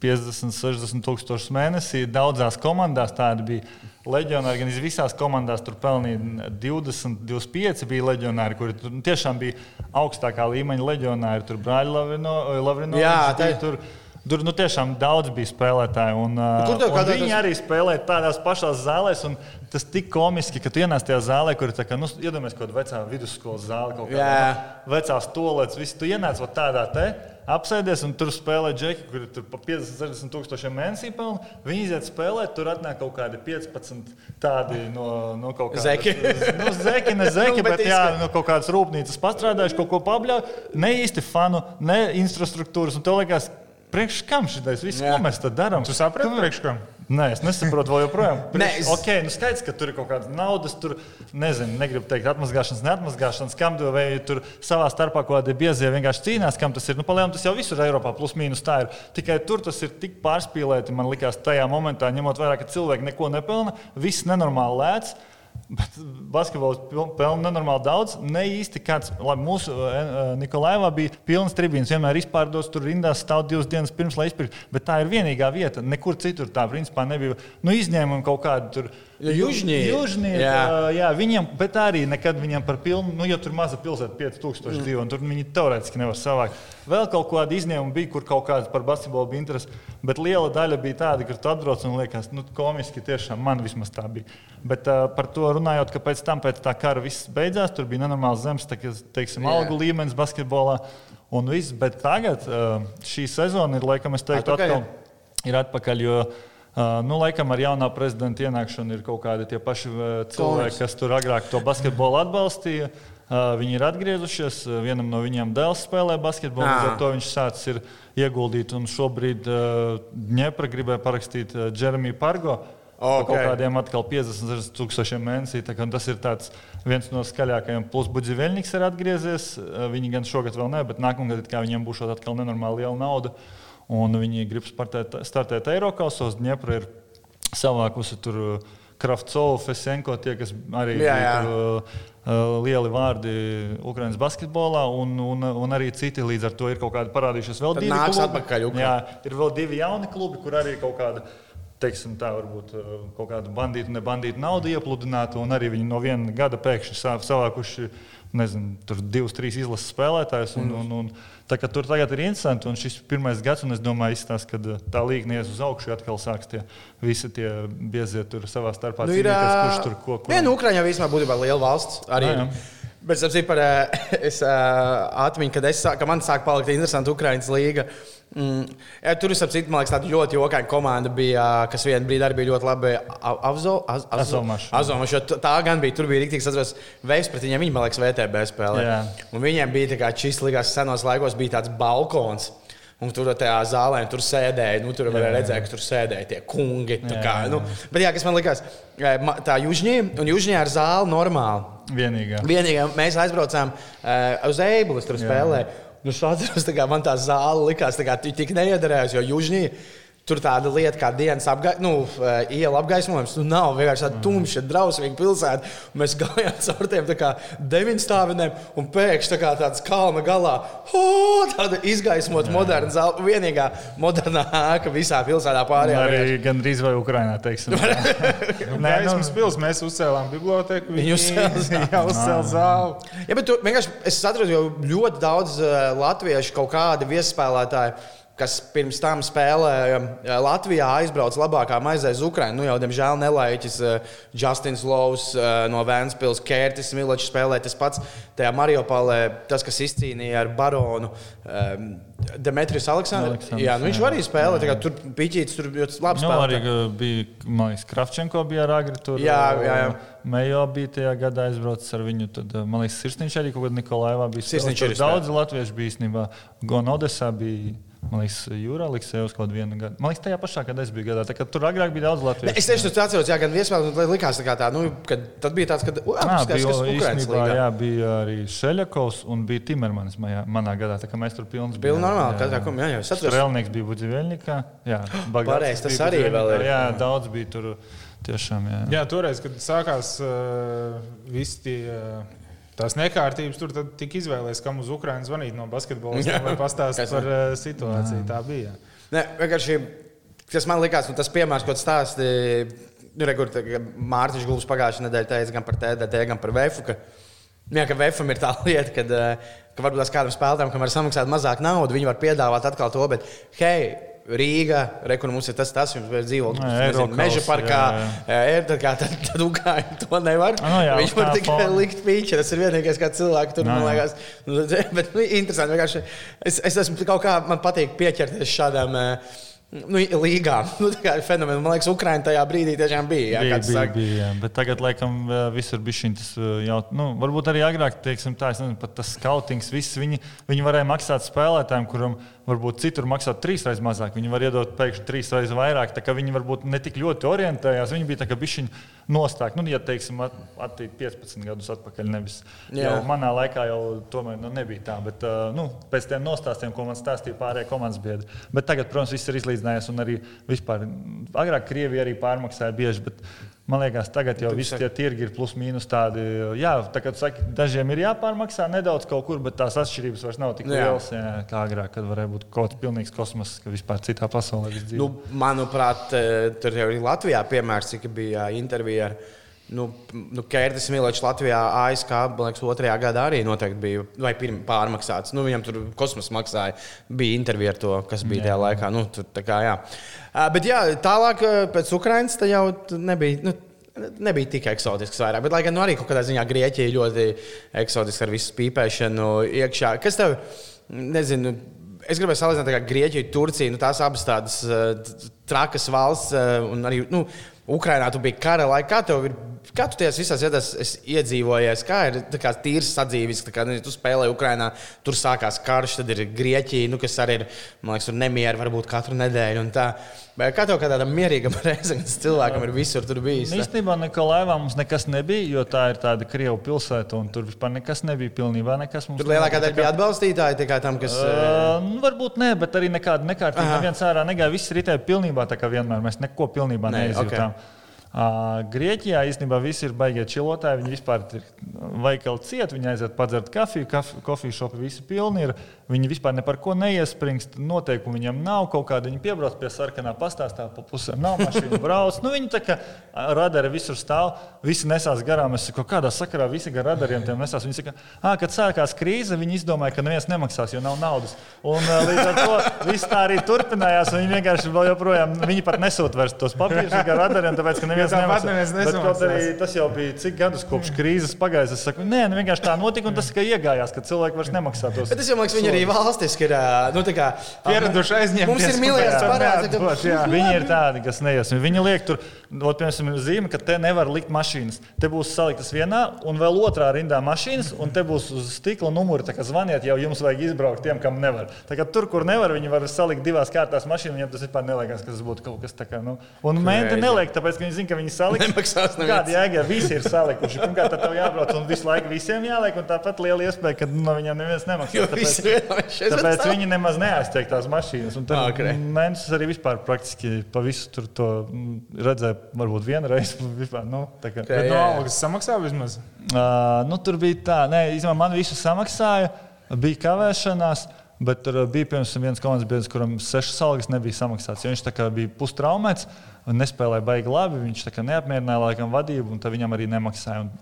50, 60 tūkstošus mēnesī. Daudzās komandās tādi bija. Leģionāri gan visās komandās tur pelnīja 20, 25 bija leģionāri, kuri tur, nu, tiešām bija augstākā līmeņa leģionāri. Tur brāļi Lavrino, Lavrino Jā, tā- tur. Tur nu, tiešām daudz bija spēlētāji. Un, kur tev un kādā viņi tas- arī spēlēja tādās pašās zālēs. un Tas tik komiski, ka tu ienāc tajā zālē, kur ir kā, nu, iedomājies, kaut kāda vecā vidusskolas zāle, kaut kāda nu, toaletes. Visi tu ienāc tādā te. Apsēdies, un tur spēlē džeki, kuri tur pa 50, 60 tūkstošiem mēnesī pelna. Viņi iziet spēlēt, tur atnāk kaut kādi 15 tādi no, no kaut kādas Zeki. <laughs> Nu, zeki, ne zeki, Nu, bet bet, jā, no kaut kādas rūpnīcas pastrādājuši, kaut ko pabļauj. Ne īsti fanu, ne infrastruktūras. Un tev liekas, priekš kam šitais viss, Jā. ko mēs tad darām? Tu saprati, priekš kam? Nē, es nesaprotu, vēl joprojām. Nē, es-. Ok, nu skaidrs, ka tur ir kaut kāda naudas, tur nezinu, negribu teikt, atmazgāšanas, neatmazgāšanas, kam tu vai tur savā starpā kaut kādi biezie vienkārši cīnās, kam tas ir. Nu, palielam, tas jau visur Eiropā plus mīnus tā ir. Tikai tur tas ir tik pārspīlēti, man likās, tajā momentā, ņemot vērā, ka cilvēki neko nepelna, viss nenormāli lēts. Bet basketbols pelna nenormāli daudz. Ne īsti kāds, labi, mūsu eh, Nikolājā bija pilns tribīns, vienmēr izpārdos, tur rindās stāv divas dienas pirms, lai izpirktu. Bet tā ir vienīgā vieta, nekur citur tā principā nebija. Nu, izņēmumi kaut kādi tur. Južņī, Jā. jā. viņiem, bet arī nekad viņam par pilnu, nu, jo tur maza pilsēta, 5000 dzīvo, un tur viņi teorētiski nevar savākt. Vēl kaut kāda izņēmuma bija, kur kaut kāds par basketbolu bija interesi, bet liela daļa bija tāda, kur tu atbrauc un liekas, nu, komiski tiešām man vismaz tā bija. Bet uh, par to runājot, ka pēc tam, pēc tā kara viss beidzās, tur bija nenormāls zemes, tā, teiksim, Jā. algu līmenis basketbolā un viss, bet tagad uh, šī sezona ir, laikam, es teiktu, Atpakaļ? atkal ir atpakaļ. Jo, Uh, nu, laikam ar jaunā prezidenta ienākšanu ir kaut kādi tie paši uh, cilvēki, kas tur agrāk to basketbolu atbalstīja. Uh, viņi ir atgriezušies. uh, Vienam no viņiem dēls spēlē basketbolu. Līdz ar to viņš sācis ieguldīt. Un šobrīd uh, Dņepra gribēja parakstīt uh, Jeremiju Pargo. Par Ok. kaut kādiem atkal 50 tūkstošiem mēnesī. Tas ir tāds viens no skaļākajiem. Plus Budževeļņiks ir atgriezies. Uh, Viņi gan šogad vēl ne, bet nākamgad viņiem būs atkal nenormāli liela nauda. Un viņi grib startēt, startēt Eiropasos. Dņepra ir savākusi tur uh, Kravcovs, Fesenko, tie, kas arī Jā, jā. tur, uh, lieli vārdi Ukraiņas basketbolā, un, un, un arī citi līdz ar to ir kaut kādi parādījušies. Vēl Tad divi klubi. atpakaļ Ukraina. Jā, ir vēl divi jauni klubi, kur arī kaut kāda. Teiksim, tā varbūt uh, kaut kāda bandīta, ne bandīta nauda iepludināta, un arī viņi no viena gada pēkšņi savākuši nezinu, tur divus, trīs izlases spēlētājus. Un, un, un, tā kā tur tagad ir interesanti, un šis pirmais gads, un es domāju, izstās, ka uh, tā līga neies uz augšu, jo atkal sāks tie visi tie biezie tur savā starpā Nu, cīnīties, kurš tur ko ko. Nē, nu, Ukraiņā vispār būtībā liela valsts. Arī. Jā. Bet <laughs> es saprotu, ā, es atmiņu, kad, es, sā- ka man sāk palikt interesanti Ukraiņas līga. Mm, tur, es saprotu, man liekas, tāda ļoti jokaina komanda bija, ā, kas vienā brīdī arī bija ļoti labi. T- tā gan bija. Tur bija rīktīgi, atceros, veids pret viņiem. Viņi, man liekas, VTB spēlē. Viņiem bija tā kā šis līgās senos laikos, bija tāds balkons. Un tur tajā zālē tur sēdēja. Nu, tur varēja redzēt, ka tur sēdēja tie kungi. tā Jā, Kā, jā, nu, bet, jā, kas man likās, tā južņī, un južņī ar zāli normāli. Vienīgā. Vienīgā mēs aizbraucām uh, uz Eibuli, tur spēlēja. Nu, es atceros, <laughs> tā kā man tā zāle likās, tā kā tu tik neiedarējās, jo južņī. Tur tāda lieta kā dienas apga nu, eh, iela apgaismojums. Nu, nav vienkārši tāda tumša, drausmīga pilsēta. Mēs gājām <laughs> caur tiem deviņstāvinēm, un pēkšņi tā kā tāds kalna galā oh, - tāda izgaismota, moderna zāle. Vienīgā modernā ēka visā pilsētā pārējā. Arī gandrīz vai Ukrainā, teiksim. <laughs> Nē, nu, pils, mēs uzcēlām biblioteku. Viņi uzcēla <laughs> zāli. Ja, bet tu, es atradu ļoti daudz uh, latviešu kaut kādu viesspēlētāju kas pirms tam spēlēja eh, Latvijā, aizbrauca labākā maizē uz Ukrajinu. Nu, jau, diemžēl, nelaiķis uh, Justins Lovs uh, no Vēncpils, Kērtis Miločs spēlēja tas pats. Tajā Mariupolē tas, kas izcīnīja ar baronu um, Demetrijus Aleksandrs. Jā, nu, viņš jā, arī spēlēja. Jā. Tur piķītis, tur ļoti labi spēlēja. Nu, arī bija, man liekas, Kravčenko bija ar agri tur. Jā, jā, jā. Mejo bija tajā gadā aizbraucis ar viņu. Tad, man liekas, Sirsniņš arī kaut kādā Nikolaevā bija. Sirsniņš ir daudz latviešu bija īstenībā. Gon Odesā bija. Man liekas, Jūrā Liksējos kaut kādā vienā gadā. Man liekas, tajā pašā gadā es biju gadā. Tā, tur agrāk bija daudz latviešu. Ne, es tieši to atceros, jā, gan viesmēl, gan likās tā tā, nu, kad tad bija tāds, kad, uh, īstenībā, jā, bija arī Šeļakovs un bija Timermanis manā, manā gadā. Tā kā mēs tur pilns bijām. Pilni normāli, katrā kum, jā, jā, es atceros. Strelnieks bija Budziveļnikā. Jā, <gasps> Pareiz, tas arī vēl ir. Jā, daudz bija tur. Tiešām, jā. jā, toreiz, kad sākās uh, visi tie. Uh, Tās nekārtības tur tika izvēlēts, kam uz Ukrainas zvanīt no basketbolistiem, lai <laughs> pastāstītu par uh, situāciju. Jā. Tā bija. Ne, vienkārši, tas man likās, nu, tas piemērs, ko stāstīja nu, Mārtiņš Gulbs pagājušajā nedēļā teica gan par TDT, gan par VF. Ka, jā, ka VFam ir tā <laughs> lieta, kad, ka varbūt tās kādam spēlētājam, kam var samaksāt mazāk naudas, viņi var piedāvāt atkal to, bet hei, Rīga, rekur mums ir tas, tas jums ir dzīvot meža parkā. Jā. Tad, tad, Ukrāņi to nevar. No, jā, Viņš var tikai fona. likt pīķi. Tas ir vienīgais, kā cilvēki tur, no, man liekas. Nu, <laughs> bet, nu, interesanti, vienkārši. Es, es esmu kaut kā, man patīk pieķerties šādām. Nu, līgām. <laughs> Nu, tā ir fenomens. Man liekas, Ukraiņa tajā brīdī tiešām bija. Jā, bija, bija, bija jā. Bet tagad, laikam, visur bija šis jautājums. Nu, varbūt arī agrāk, teiksim, tā, nezinu, tas skautings, viss viņi, viņi varēja maksāt spēlētājiem, kuram varbūt citur maksāt trīs reizes mazāk. Viņi var iedot pēkšņi trīs reizes vairāk. Viņi varbūt ne tik ļoti orientējās. Viņi bija tā kā bišķiņi nostāti. Nu, ja teiksim, at, attīt 15 gadus atpakaļ, nevis Jā. jau manā laikā jau tomēr nu, nebija tā. Bet nu, pēc tiem nostāstiem, ko man stāstīja pārējie komandas biedri. Bet tagad, protams, viss ir izlīdzinājies un arī vispār agrāk Krievija arī pārmaksāja bieži. Bet, Man liekas, tagad jau visi tie tirgi ir plus mīnus tādi. Jā, tā kā saki, dažiem ir jāpārmaksā nedaudz kaut kur, bet tās atšķirības vairs nav tik lielas kā agrāk, kad varēja būt kaut kāds pilnīgs kosmos, ka vispār citā pasaulē viss dzīvo. Nu, manuprāt, eh, tur jau ir Latvijā piemērs, cik bija intervija ar Nu, nu, Kērtis Milečs Latvijā, ASK, liekas, otrajā gadā arī noteikti bija vai pirmā pārmaksāts. Nu, viņam tur kosmosa maksāja, bija intervija ar to, kas bija jā. tajā laikā. Nu, tur, tā kā, jā. Bet jā, tālāk pēc Ukrainas tā jau nebija. Nu, nebija tik eksotisks vairāk, bet, lai gan nu, arī kaut kādā ziņā Grieķija ļoti eksotiska ar visu pīpēšanu iekšā. Kas tev, nezinu, es gribēju salīdzināt, kā Grieķija, Turcija, nu, tās abas tādas trakas valsts, un arī nu, Ukrainā tu biji kara laikā. Kā tev ir Tajās visās vietās iedzīvojies? Kā ir kā tīrs sadzīves, kā nu, tu spēlēji Ukrajinā, tur sākās karš, tad ir Grieķija, nu, kas arī ir, liekas, nemieri varbūt katru nedēļu. Kā tev kā tādam mierīgam <laughs> reizēm cilvēkam ir visur bijis? Tā? Īstenībā Nikolaevā mums nekas nebija, jo tā ir tāda Krievu pilsēta, un tur vispār nekas nebija. Pilnībā nekas mums. Tur lielākā daļa bija atbalstītāji tikai tam, kas. Uh, nu, varbūt ne, bet arī nekāda nekārtība. Neviens ārā negāja, viss ritēja pilnībā tā kā vienmēr. Mēs neko pilnībā ne, neizjūtām. Okay. Grieķijā īstenībā visi ir baigie čilotāji. Viņi vispār ir veikali cieti, viņi aiziet padzert kafiju, kafiju šopi visi pilni ir. Viņi vispār ne par ko neiespringst. Noteikumi viņam nav. Kaut kāda viņi piebrauc pie sarkanā pastāstā, pa pusēm nav mašīna brauc. Nu, viņi tā kā radari visur stāv, visi nesās garām. Es saku, kādā sakarā visi gar radariem tiem nesās. Viņi saka, ah, kad sākās krīze, viņi izdomāja, ka neviens nemaksās, jo nav naudas. Un līdz ar to viss tā arī turpinājās. Viņi vienkārši vēl joprojām, viņi pat nesūta vairs tos papīrus gar radariem, tāpēc, ka neviens Bet, arī, tas jau bija cik gadus kopš krīzes pagājis. Es saku, nē, nu, vienkārši tā notika un tas tikai iegājās, ka cilvēki vairs nemaksā tos. Bet es domāju, arī valstiski ir nu, pieraduši aizņemt. Mums ir miljards parāds. Viņi ir tādi, kas neies. Viņi liek tur, ot, piemēram, zīme, ka te nevar likt mašīnas. Te būs saliktas vienā un vēl otrā rindā mašīnas, un te būs uz stikla numuri. Zvaniet, jau jums vajag izbraukt tiem, kam nevar. Tagad tur, kur nevar, viņi var salikt divās kārtās mašīnas. Viņiem tas vispār neliekas, ka tas būtu kaut kas tāds. Nu. Un mēģināt neliek, tāpēc, ka viņi zina, ka viņi salika. Nemaksās neviens. Kāda jēga, ja visi ir salikuši? Pirmkārt, tad tev jābrauc un visu laiku visiem jāliek, un tāpat liela iespēja, ka no viņiem neviens nemaksā. Vienkārši. Tāpēc viņi nemaz neaiztiek tās mašīnas. Un tad Ok. mēnesis arī vispār praktiski pa visu tur to mm, redzēja, varbūt vienreiz. <laughs> Vispār, nu, tā kā. Bet no algas samaksā vismaz. Uh, nu, tur bija tā, nē, īstenībā man visu samaksāja, bija kavēšanās. Bet tur bija piemēram viens komandas biedrs, kuram sešas algas nebija samaksāts. jo Viņš tā kā bija pustraumēts un nespēlēja baigi labi. Viņš tā neapmierināja laikam vadību, un tad viņam arī nemaksāja. Un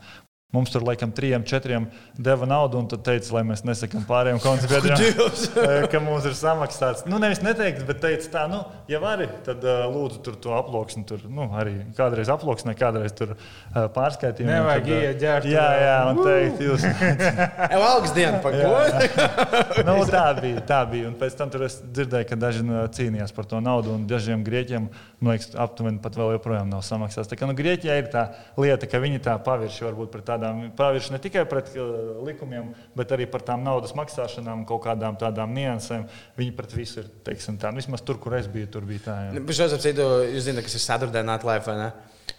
Mums tur laikam trijiem, četriem deva naudu, un tad teica, lai mēs nesakām pārējiem biedriem, <laughs> eh, ka mums ir samaksāts. Nu, nevis neteikt, bet teica tā, nu, ja vari, tad uh, lūdzu tur to aploksni. Tur, nu, arī kādreiz aploksnē, kādreiz tur uh, pārskaitījumu. Nevajag Tad, uh, ģērt, Jā, jā, un teikt, jūs. <laughs> Jau algas diena pagājusi. <laughs> nu, tā bija. Tā bija. Un pēc tam tur es dzirdēju, ka daži nu, cīnījās par to naudu, un dažiem grieķiem, man liekas, aptuveni pat vēl joprojām nav samaksāts. Tā kā nu, Grieķijā ir tā lieta, ka viņi tā pavirši varbūt pret tādām, pavirši ne tikai pret uh, likumiem, bet arī par tām naudas maksāšanām, kaut kādām tādām niansēm. Viņi pret visu ir, teiksim, tā. Nu, Vismaz tur, kur es biju, tur bija tā. Jā. Šos apsīdu, jūs zināt, kas ir Saturday Night Live, vai ne?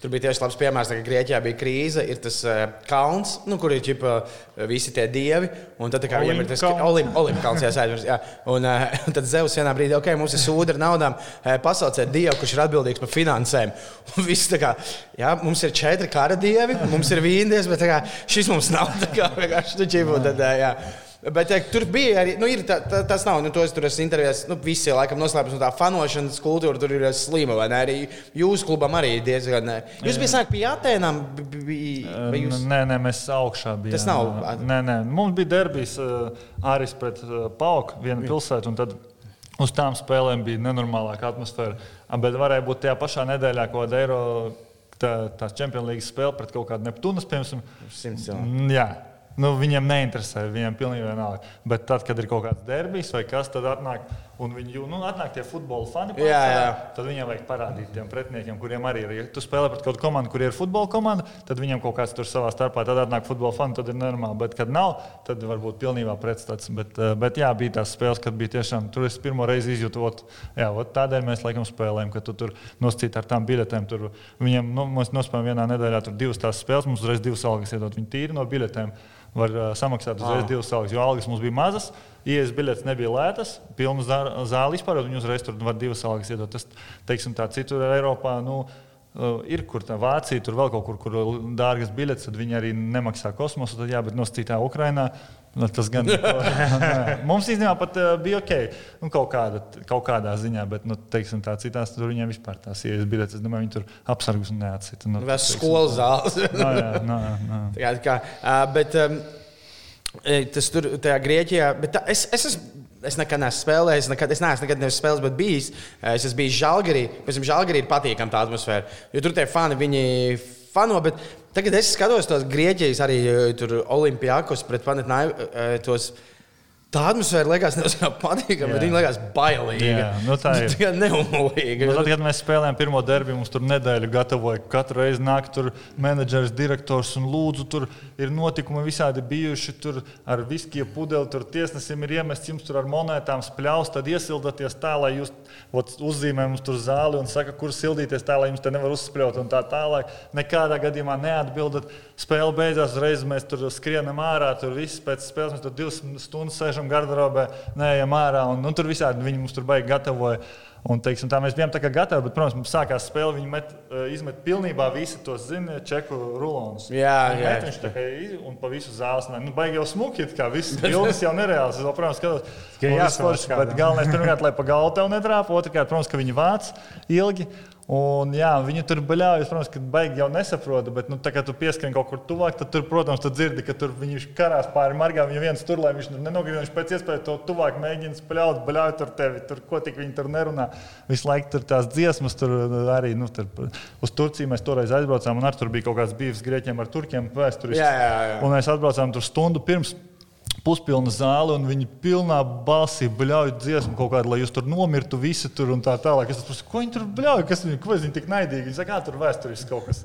Tur bija tieši labs piemērs, ka Grieķijā bija krīze, ir tas uh, kalns, nu, kur ir ģipa, uh, visi tie dievi. Un tad, kā viņiem ir tas olimpiskais, jā, aizmirst. Jā. Un, uh, <laughs> un tad Zeus vienā brīdī, ok, mums ir sūda ar naudām, pasauciet dievu, kurš ir atbildīgs par finansēm. <laughs> Un viss tā kā, jā, mums ir četri kara dievi, mums ir vīndies, bet kā, šis mums nav tā kā vienkārši tu ģipu. Tad, uh, jā. Bet eh, tur bija arī, nu, ir tā, tā, tas nav, nu, to es tur esmu intervijās, nu, visi laikam noslēpums no tā fanošanas kultūra, tur ir slima, vai ne? Arī jūsu klubam arī diezgan. eh, Jūs bijat sāk pie Atēnām, jūs? Nē, nē, mēs augšā bijām. Tas nav- Nē, nē. Mums bija derbijas uh, Āris pret uh, Pauku, viena pilsēta. un tad Uz tām spēlēm bija nenormālāka atmosfēra. Bet varēja būt tajā pašā nedēļā, ko Eiro tā, tās Champions League spēle pret kaut kādu Neptūnas, piemēram. Simts cilvēku. Nu, viņiem neinteresē, viņiem pilnīgi vienalga. Bet tad, kad ir kaut kāds derbijs vai kas, tad atnāk, un viņi jū- nu, atnāk tie futbola fani. Jā, pārsvarā, jā. Tad viņiem vajag parādīt tiem pretiniekiem, kuriem arī ir. Ja tu spēlē pret kādu komandu, kur ir futbola komanda, tad viņiem kaut kāds tur savā starpā, tad atnāk futbola fani, tad ir normāli. Bet, kad nav, tad varbūt pilnībā pretstats. Bet, eh, bet jā, bija tās spēles, kad bija tiešām, tur es pirmo reizi izjūtu, ot, jā, ot, tādēļ mēs laikam spēlējam, ka tu tur noscīt ar tām biļetēm. Tur viņiem, nu, mēs nospēlējam vienā nedēļā divas tās spēles, mums uzreiz divas algas iedot. Viņi tīri no biļetēm var uh, samaksāt uzreiz Ah. divas algas, jo algas mums bija mazas. Ielas biļetes nebija lētas, pilna zā- zāle vispār, un viņi uzreiz tur var divas algas iedot. Tas, teiksim, tā citur Eiropā. Nu, uh, Ir kur tā Vācija, tur vēl kaut kur, kur dārgas biļetes, tad viņi arī nemaksā kosmosu. Tad, jā, bet no citā Ukrainā nu, tas gan. <laughs> <laughs> Mums īstenībā pat uh, bija ok. Nu, kaut, kāda, kaut kādā ziņā, bet nu, teiksim, tā citās tur viņiem vispār tās ielas biļetes. Es domāju, viņi tur apsargus neatsita. Nu, Vēl skolas zāles. <laughs> No, jā, no, no. Tā kā, tā kā, ā, bet um, tas tur, tajā Grieķijā, bet tā, es, es esmu. Es nekad neesmu spēlējis, nekad, es neesmu nekad neesmu spēlējis, bet bijis. Es esmu bijis Žalgarī. Pēc tam Žalgarī ir patīkama tā atmosfēra. Jo tur tie fani, viņi fano, bet tagad es skatos tos Grieķijas arī Olimpijākos pret Panetnāju. Tā atmosfēra liekas nevis patīkama, bet viņa liekas bailīga. Jā, nu tā ir. Tā neumolīga. Nu, tad, kad mēs spēlējām pirmo derbi, mums tur nedēļu gatavoja. Katru reizi nāk tur menedžers, direktors un lūdzu, tur ir notikumi visādi bijuši. Tur ar viskiju pudeli, tur tiesnesim ir iemests jums tur ar monētām spļaus, tad iesildaties tā, lai jūs ot, uzzīmē mums tur zāli un saka, kur sildīties tā, lai jums te nevar uzspļaut un tā tālāk. Nekādā gadījumā neatbildat. Spēle beidzās, uzreiz mēs tur skrienam ārā, tur viss pēc spēles mēs tur divas stundas sēžam garderobē, neejam ārā un nu, tur visādi viņi mums tur baigi gatavoja. Un, teiksim, tā mēs bijām tā kā gatavi, bet, protams, mums sākās spēle. Viņi met, eh, izmet pilnībā visu tos, zina, čeku rulonus. Jā, jā. Viņš tā kā un pa visu zāles. Nu, baigi jau smuki, kā viss bildes jau nereāls. Es, protams, skatos, Tikai un viss jāsavāc forši, kādam. bet galvenais, pirmkārt, lai pa galvu tev netrāpa, otrkārt, protams, ka viņi vāc ilgi. Un, jā, viņi tur baļājas, protams, ka baigi jau nesaprota, bet, nu, tā kā tu pieskrien kaut kur tuvāk, tad, tur, protams, tu dzirdi, ka tur viņš karās pāri margām. Viņa viens tur, lai viņš nenogriež, viņš pēc iespējas to tuvāk mēģina spēlēt, baļājas tur tevi, tur, ko tik viņi tur nerunā. Visu laiku tur tās dziesmas, tur arī, nu, tur, uz Turciju mēs toreiz aizbraucām, un ar tur bija kaut kāds bijis grieķiem ar turkiem vēsturiski. Un mēs atbraucām tur stundu pirms. Puspilna zāle, un viņi pilnā balsī bļauj dziesmu kaut kādu, lai jūs tur nomirtu visi tur un tā tālāk. Es saprotu, ko viņi tur bļauj, kas viņi, ko viņi tik naidīgi. Viņi saka, tur vēsturiski kaut kas.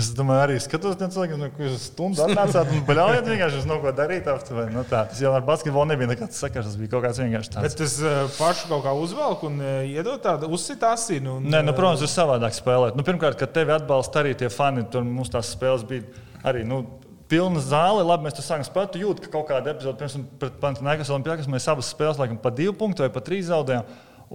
Es domāju, arī skatos, ne cilvēki, nu, jūs stundu atnācāt un bļaujat vienkārši uz no ko darīt. Aptuveni. Nu, tā, tas jau ar basketbolu nebija nekāds sakars, tas bija kaut kāds vienkārši tāds. Bet tas uh, pašu kaut kā uzvelk un uh, iedod tādu uzsit asinu. Un, Nē, nu, protams, ir savādāk spēlēt. Nu, pirmkārt, kad tevi atbalsta arī tie fani, tur mums tās spēles bija arī. Nu, pilna zāle. Labi, mēs tur sākam spēlēt. Tu jūti, ka kaut kāda epizode, piemēram, pret Panathinaikos Olimpijākas, mēs abas spēles laikam pa divu punktu vai pa trīs zaudējām.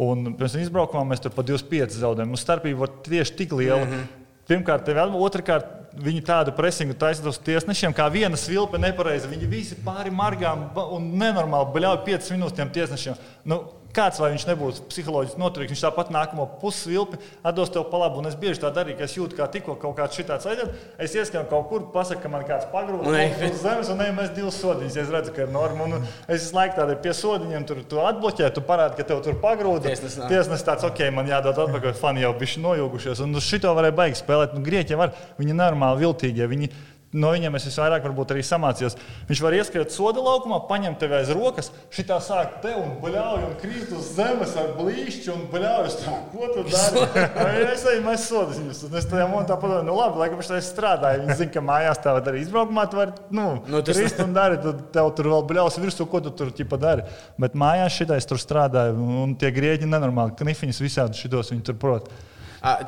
Un pirms izbraukumā mēs tur pa 25 zaudējām. Mums starpība var tieši tik liela. Mm -hmm. Pirmkārt, tev atbalsta, otrkārt, viņi tādu presingu taisīja uz tiesnešiem, kā viena svilpe nepareizi. Viņi visi pāri margām un nenormāli bļauj 5 minūtes tiem tiesnešiem. Nu, kāds vai viņš nebūs psiholoģiski noturīgs, viņš tāpat nākamo pusvilpi atdos tev pa labu. Un es bieži tā darīju, ka es jūtu, kā tikko kaut kāds šitāds aiziet. Es ieskatu kaut kur, pasaku, ka man kāds pagrūda uz zemes, un mēs divas sodiņas. Es redzu, ka ir norma. Un es visu laiku tādiem pie sodiņiem tur tu atbloķē, tu parādi, ka tev tur pagrūda. Tiesnes tāds, ok, man jādod atpakaļ, fani jau bišķi nojūgušies. Un uz šito varēja baigi spēlēt. Nu, Grieķi var, viņi normāli viltīgie. Viņi, no viņiem es visvairāk arī samācījos. Viņš var ieskriet soda laukumā, paņemt tevi aiz rokas, šitā sāk te un bļauj, un krīt uz zemes ar blīšķi un bļauj. Ko tu dari? <laughs> es eju, mēs sodas viņus. Es tajā momentā padomāju, nu labi, laikam viņš tā strādāja. Viņi zina, ka mājās tā var darīt. Izbraukumā tu vari, nu, nu tas krist un dari, tu tev tur vēl bļaus virsū, ko tu tur ķipa dari. Bet mājās šitais tur strādāja, un tie grieķi nenormāli, knifiņus visādi šitos viņi tur prot.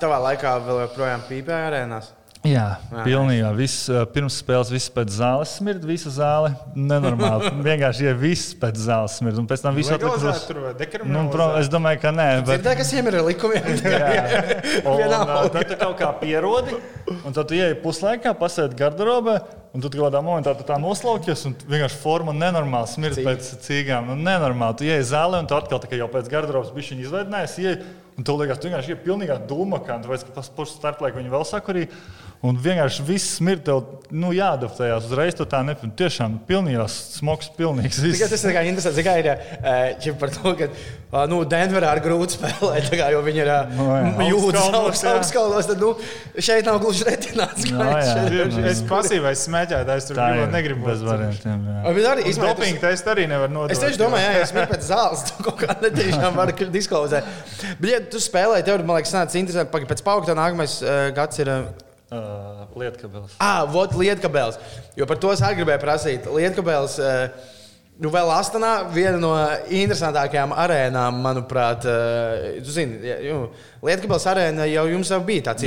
Tavā laikā vēl joprojām pīpēja arēnās? Jā, pilnībā. Viss, pirms spēles viss pēc zāles smird, visa zāle. Nenormāli. <laughs> Vienkārši ja viss pēc zāles smird. Un pēc tam viss atliks. Nu, pro, es domāju, ka nē. Bet... Tā, kas ir likumiem. <laughs> <laughs> un, tad tu kaut kā pierodi, un tad tu ieej puslaikā, pasēdi garderobē. Un tu kādā momentā tu tā noslaukies, un vienkārši forma nenormāli smird Cīg. pēc cīgām. Nu, nenormāli. Tu ieej zālē, un tu atkal jau pēc garderobas bišķiņa izveidinājies. Un tu liekas, tu vienkārši ir pilnīgā dūma, kā tu esi pats starplaiks, viņi vēl sakurīja. Un vienkārši viss ir tev nu, jāadaptējas. Uzreiz tu tā nepilnīgi. Tiešām pilnīgās smogs, pilnīgs. Tikai tas ir kā interesanti. Kā ir ja par to, ka nu, Denverā ir grūti spēlēt, kā, jo viņi ir no, jūtas augstskalos. Tad nu, šeit nav gluži retināts. No, es pasīvais smēķētājs tur ļoti negribu. Bez variantiem. Arī dopingu testu arī nevar nodot. Es tieši domāju, ja es smēķēju pēc zāles, tu kaut kā netiešām vari diskvalificēt. Bet, ja tu spēlēji, tev, man liekas, nāca interesanti. Pēc paugta nākamais uh, gads ir. Uh, Lietkabels. Ah, vot Lietkabels. Jo par to es arī gribēju prasīt. Lietkabels. Uh, Nu, vēl Astanā viena no interesantākajām arēnām, manuprāt, uh, zini, Lietkabels arēna jau jums jau bija tāds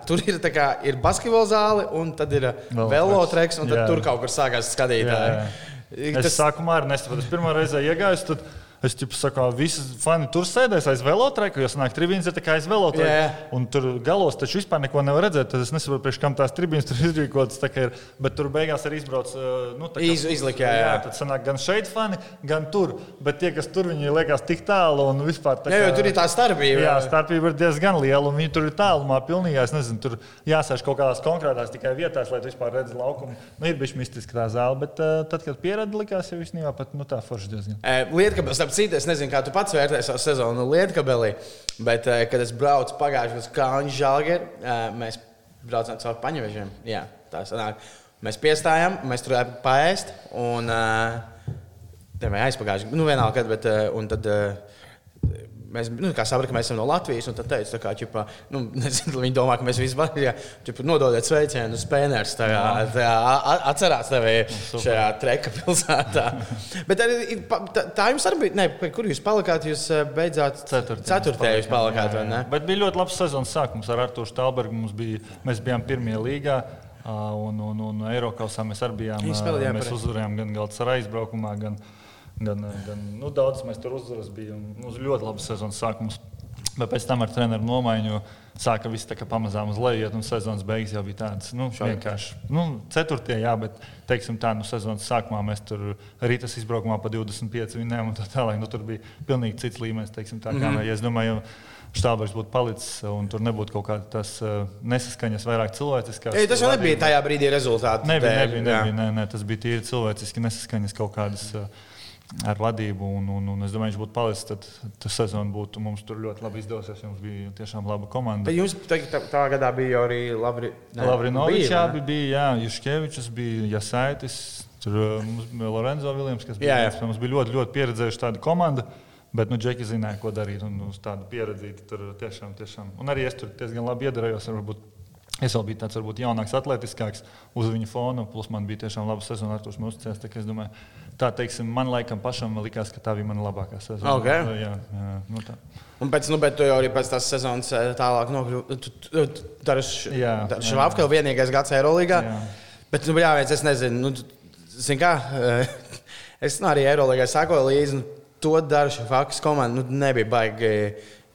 - tur ir, kā, ir basketbola zāle, un tad ir velotreks, un tad jā. tur kaut kur sākās skatītāji. Jā, jā. Es tas... sākumā arī nesaprotu. Es pirmā reize iegāju. Tad... Es tipu, saku, visi fani tur sēdēs aiz velotreika, jo sanāk, tribīns ir aiz velotreika. Yeah. Un tur galos taču vispār neko nevar redzēt. Tad es nesaprotu, priekš kam tās tribīnas tur <laughs> izrīkotas. Ir, bet tur beigās arī izbrauc. Nu, kā, Iz, izlikt, jā, jā. Tad sanāk gan šeit fani, gan tur. Bet tie, kas tur, viņi liekas tik tālu un vispār. Tā kā, jā, tur ir tā starpība. Jā, starpība ir diezgan liela. Viņi tur ir tālumā pilnīgi. Es nezinu, tur jāsēž kaut kādās konkrētās tikai vietās, lai tu vispār redzētu laukumu. Nu, ir bijis mistiski tā zāle, bet uh, tad, kad pieredzi, likās jau īstenībā pat nu, tā forši diezgan. E, lieta, ka, starp citu, es nezinu, kā tu pats vērtēji savu sezonu Lietkabelī, bet, eh, kad es braucu pagājušajā gadā uz Kalnu Žalgeru, eh, mēs braucām caur paņevežiem. Jā, tā sanāk. Mēs piestājām, mēs tur paēst, un uh, aizpagājuši, nu vienalga, bet, uh, un tad uh, Mēs nu, sapratām, ka mēs esam no Latvijas. Tad teicu, ka ķipa, nu, nezinu, viņi domā, ka mēs visi varam nodot sveicienu uz Pēners. Atcerās tevi nu, šajā treka pilsētā. <laughs> Bet arī, tā, tā jums arī bija. Ne, kur jūs palikāt? Jūs eh, beidzāt ceturtajā. Jūs palikāt, vai ne? Bet bija ļoti labs sezonas sākums ar Arthuru Stalbergu. Bija, mēs bijām pirmie līgā. Un, un, un Eiropā mēs arī bijām. Mēs uzvarējām gan Galtas aizbraukumā, gan arī Gan, gan nu, daudz mēs tur uzvaras bijām. Mums ļoti labs sezonas sākums. Bet pēc tam ar treneru nomaiņu sāka viss tā kā pamazām uz leju, un sezonas beigas jau bija tādas nu, vienkārši. Nu, ceturtie, jā, bet teiksim, tā, nu, sezonas sākumā mēs tur rītas izbraukumā pa 25 vinējām, un tā tālāk. Nu, tur bija pilnīgi cits līmenis. Teiksim, tā, mm -hmm. kā, ja es domāju, Štābers būtu palicis un tur nebūtu kaut kāda tas, uh, nesaskaņas, vairāk cilvēciskās. Ja, tas jau nebija tajā brīdī rezultāts. Nebija, nebija, nebija, nebija, nē, tas bija tīri cilvēciski nesaskaņas kaut kādas. Uh, ar vadību. Un, un, un es domāju, viņš būtu palicis. Tad tas sezona būtu mums tur ļoti labi izdosies. Jums bija tiešām laba komanda. Bet jums tā, tā, gadā bija arī Lavri, Lavrinovičs, jā, bija, jā, Juškevičs, bija Jasaitis. Tur uh, mums bija Lorenzo Viljams, kas Jā, bija, jā. viens, mums bija ļoti, ļoti pieredzējuši tāda komanda. Bet nu, Džeki zināja, ko darīt. Un uz tādu pieredzīti tur tiešām, tiešām. Un arī es tur diezgan labi iedarījos. Varbūt es vēl biju tāds varbūt jaunāks, atletiskāks uz viņa fona. Plus man bija tiešām laba sezona, ar to. Tā, kā es domāju, tā teiksim, man laikam pašam likās, ka tā bija mana labākā sezona. Ok. Jā, jā, nu tā. Un pēc, nu, bet tu jau arī pēc tās sezonas eh, tālāk nokļuvi. Tu- tu- tu- Darus Jā, jā. Švabka vienīgais gads Eirolandā. Bet, nu, jā, viens, es nezinu, nu, zini kā, eh, <laughs> es nu, arī Eirolandā sakoju līdzi. Nu, to Darus Švabkas komanda nu, nebija baigi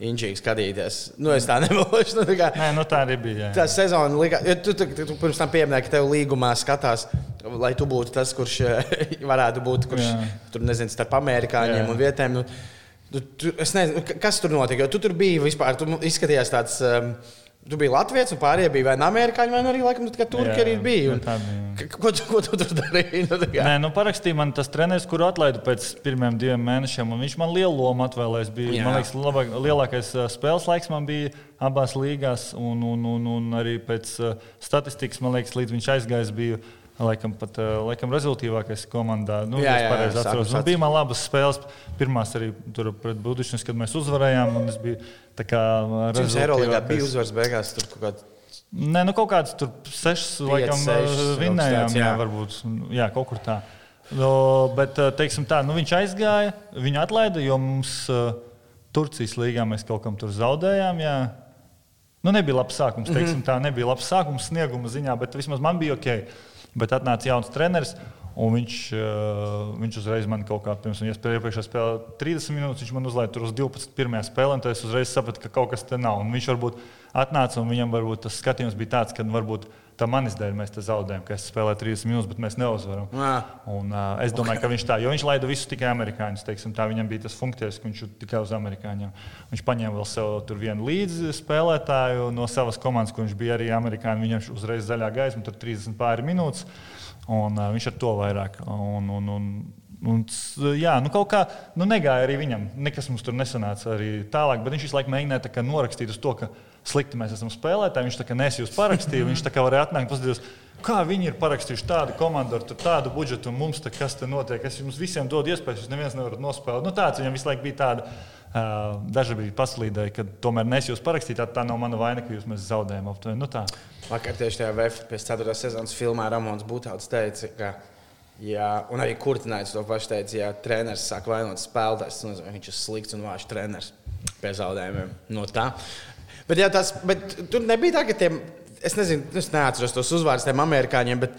inčīgi skatīties. Nu, es tā <laughs> nemelošu. Nu, tā kā, Nē, nu, tā arī bija. Tā Jā. sezona likās, ja tu, tu, tu, tu pirms tam pieminēji, ka tev līgumā skatās, lai tu būtu tas, kurš eh, <laughs> varētu būt, kurš Jā. tur nezinu, starp amerikāņiem Jā. un vietējiem. Nu, tu, tu, es nezinu, ka- kas tur notika. Jo tu tur biji vispār, tu izskaties tāds. Um, Tu biji Latvijas, un pārējie bija vai nu amerikāņi, vai nu arī laikam, tā kā turki Jā, arī bija. Un, jā, tā bija. Ko, ko tu tur darīji? Nu, Nē, nu, parakstīja man tas treneris, kuru atlaidu pēc pirmiem diviem mēnešiem. Viņš man lielu lomu atvēlēja. Es biju, Jā. man liekas, labāk, lielākais spēles laiks man bija abās līgās. Un, un, un, un arī pēc statistikas, man liekas, līdz viņš aizgājis, bija laikam, pat, laikam rezultātīvākais komandā. Nu, Jā, jā, jā, atceros. Un bija man labas spēles. Pirmās arī tur pret Budušņus, kad mēs uzvarējām. un Es biju tā kā Jums Eirolandā bija uzvaras beigās. Tur kaut kāda Nē, nu kaut kādas tur sešas, laikam, tāds, Jā, jā. varbūt jā, kaut kur tā. No, bet, teiksim tā, nu, viņš aizgāja, viņu atlaida, jo mums uh, Turcijas līgā mēs kaut kam tur zaudējām. Jā. Nu, nebija labs sākums, teiksim, tā nebija labs sākums snieguma ziņā, bet vismaz man bija ok. Bet atnāca jauns treneris, un viņš, uh, viņš uzreiz man kaut kā, pirms viņa iepriekšējā spēlē 30 minūtes, viņš man uzlaida tur uz 12. pirmajā spēlē, un tad es uzreiz sapratu, ka kaut kas te nav. Un viņš varbūt atnāca, un viņam varbūt tas skatījums bija tāds, ka varbūt tā manis dēļ mēs te zaudējam, ka es spēlēju 30 minūtes, bet mēs neuzvaram. Un, uh, es domāju, ka viņš tā, jo viņš laida visus tikai amerikāņus. Teiksim, tā, viņam bija tas funkcijas, ka viņš tikai uz amerikāņiem. Viņš paņēma vēl sev tur vienu līdzi spēlētāju no savas komandas, kurš bija arī amerikāņi. Viņam uzreiz zaļā gaisma, tur 30 pāri minūtes. Un, uh, viņš ar to vairāk. Un, un, un, Un, jā, nu kaut kā nu, negāja arī viņam. Nekas mums tur nesanāca arī tālāk, bet viņš visu laiku mēģināja tā kā norakstīt uz to, ka slikti mēs esam spēlētāji. Viņš tā kā nesijūs parakstīja, viņš tā kā varēja atnākt paskatīties, kā viņi ir parakstījuši tādu komandu ar tādu budžetu, un mums te kas te notiek. Es jums visiem dodu iespēju, jūs neviens nevarat nospēlēt. Nu, tāds viņam visu laiku bija tāda. Daži bija paslīdēji, ka tomēr nesijūs parakstīt, tā, nav mana vaina, ka jūs mēs zaudējam aptuveni. Nu, tā. Vakar tieši tajā VF pēc 4. sezonas filmā Ramons Butāts teica, ka, ja, un arī Kurtinājs to pašu teica, ja treneris sāk vainot spēlētājs, ka viņš ir slikts un vājš treneris pie zaudējumiem. No tā. Bet, jā, tas, bet tur nebija tā, ka tiem, es nezinu, es neatceros tos uzvārdus tiem amerikāņiem, bet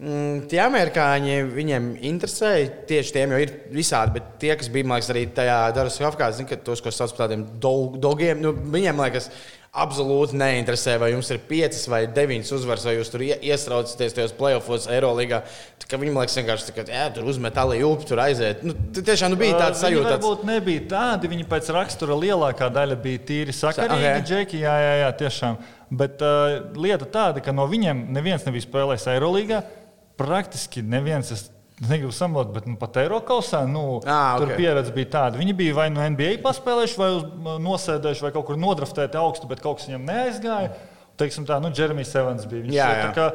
tie amerikāņi viņiem interesēja tieši tiem, jo ir visādi, bet tie, kas bija, liekas, arī tajā Darus Hafkā, zina, ka tos, ko sauc par tādiem dog, dogiem, nu, viņiem, liekas, absolūti neinteresē, vai jums ir piecas vai deviņas uzvaras, vai jūs tur ie- iestraucaties tajos playoffs, Eirolandā. Viņam liekas, vienkārši tā, ka tur uzmet alī upi, tur aiziet. Nu, tiešām nu, bija tāds sajūta. varbūt nebija tādi, viņi pēc rakstura lielākā daļa bija tīri sakarīgi. Ok. Okay. Džeki, jā, jā, jā, tiešām. Bet uh, lieta tāda, ka no viņiem neviens nebija spēlējis Eirolandā. Praktiski neviens. Es, Negribu samot, bet nu, pat Eiropasā nu, Ā, tur ok. pieredze bija tāda. Viņi bija vai nu NBA paspēlējuši, vai uz, nosēdējuši, vai kaut kur nodraftēti augstu, bet kaut kas viņam neaizgāja. Teiksim tā, nu, Jeremijs Evans bija. Viņš Jā, ir jā. kā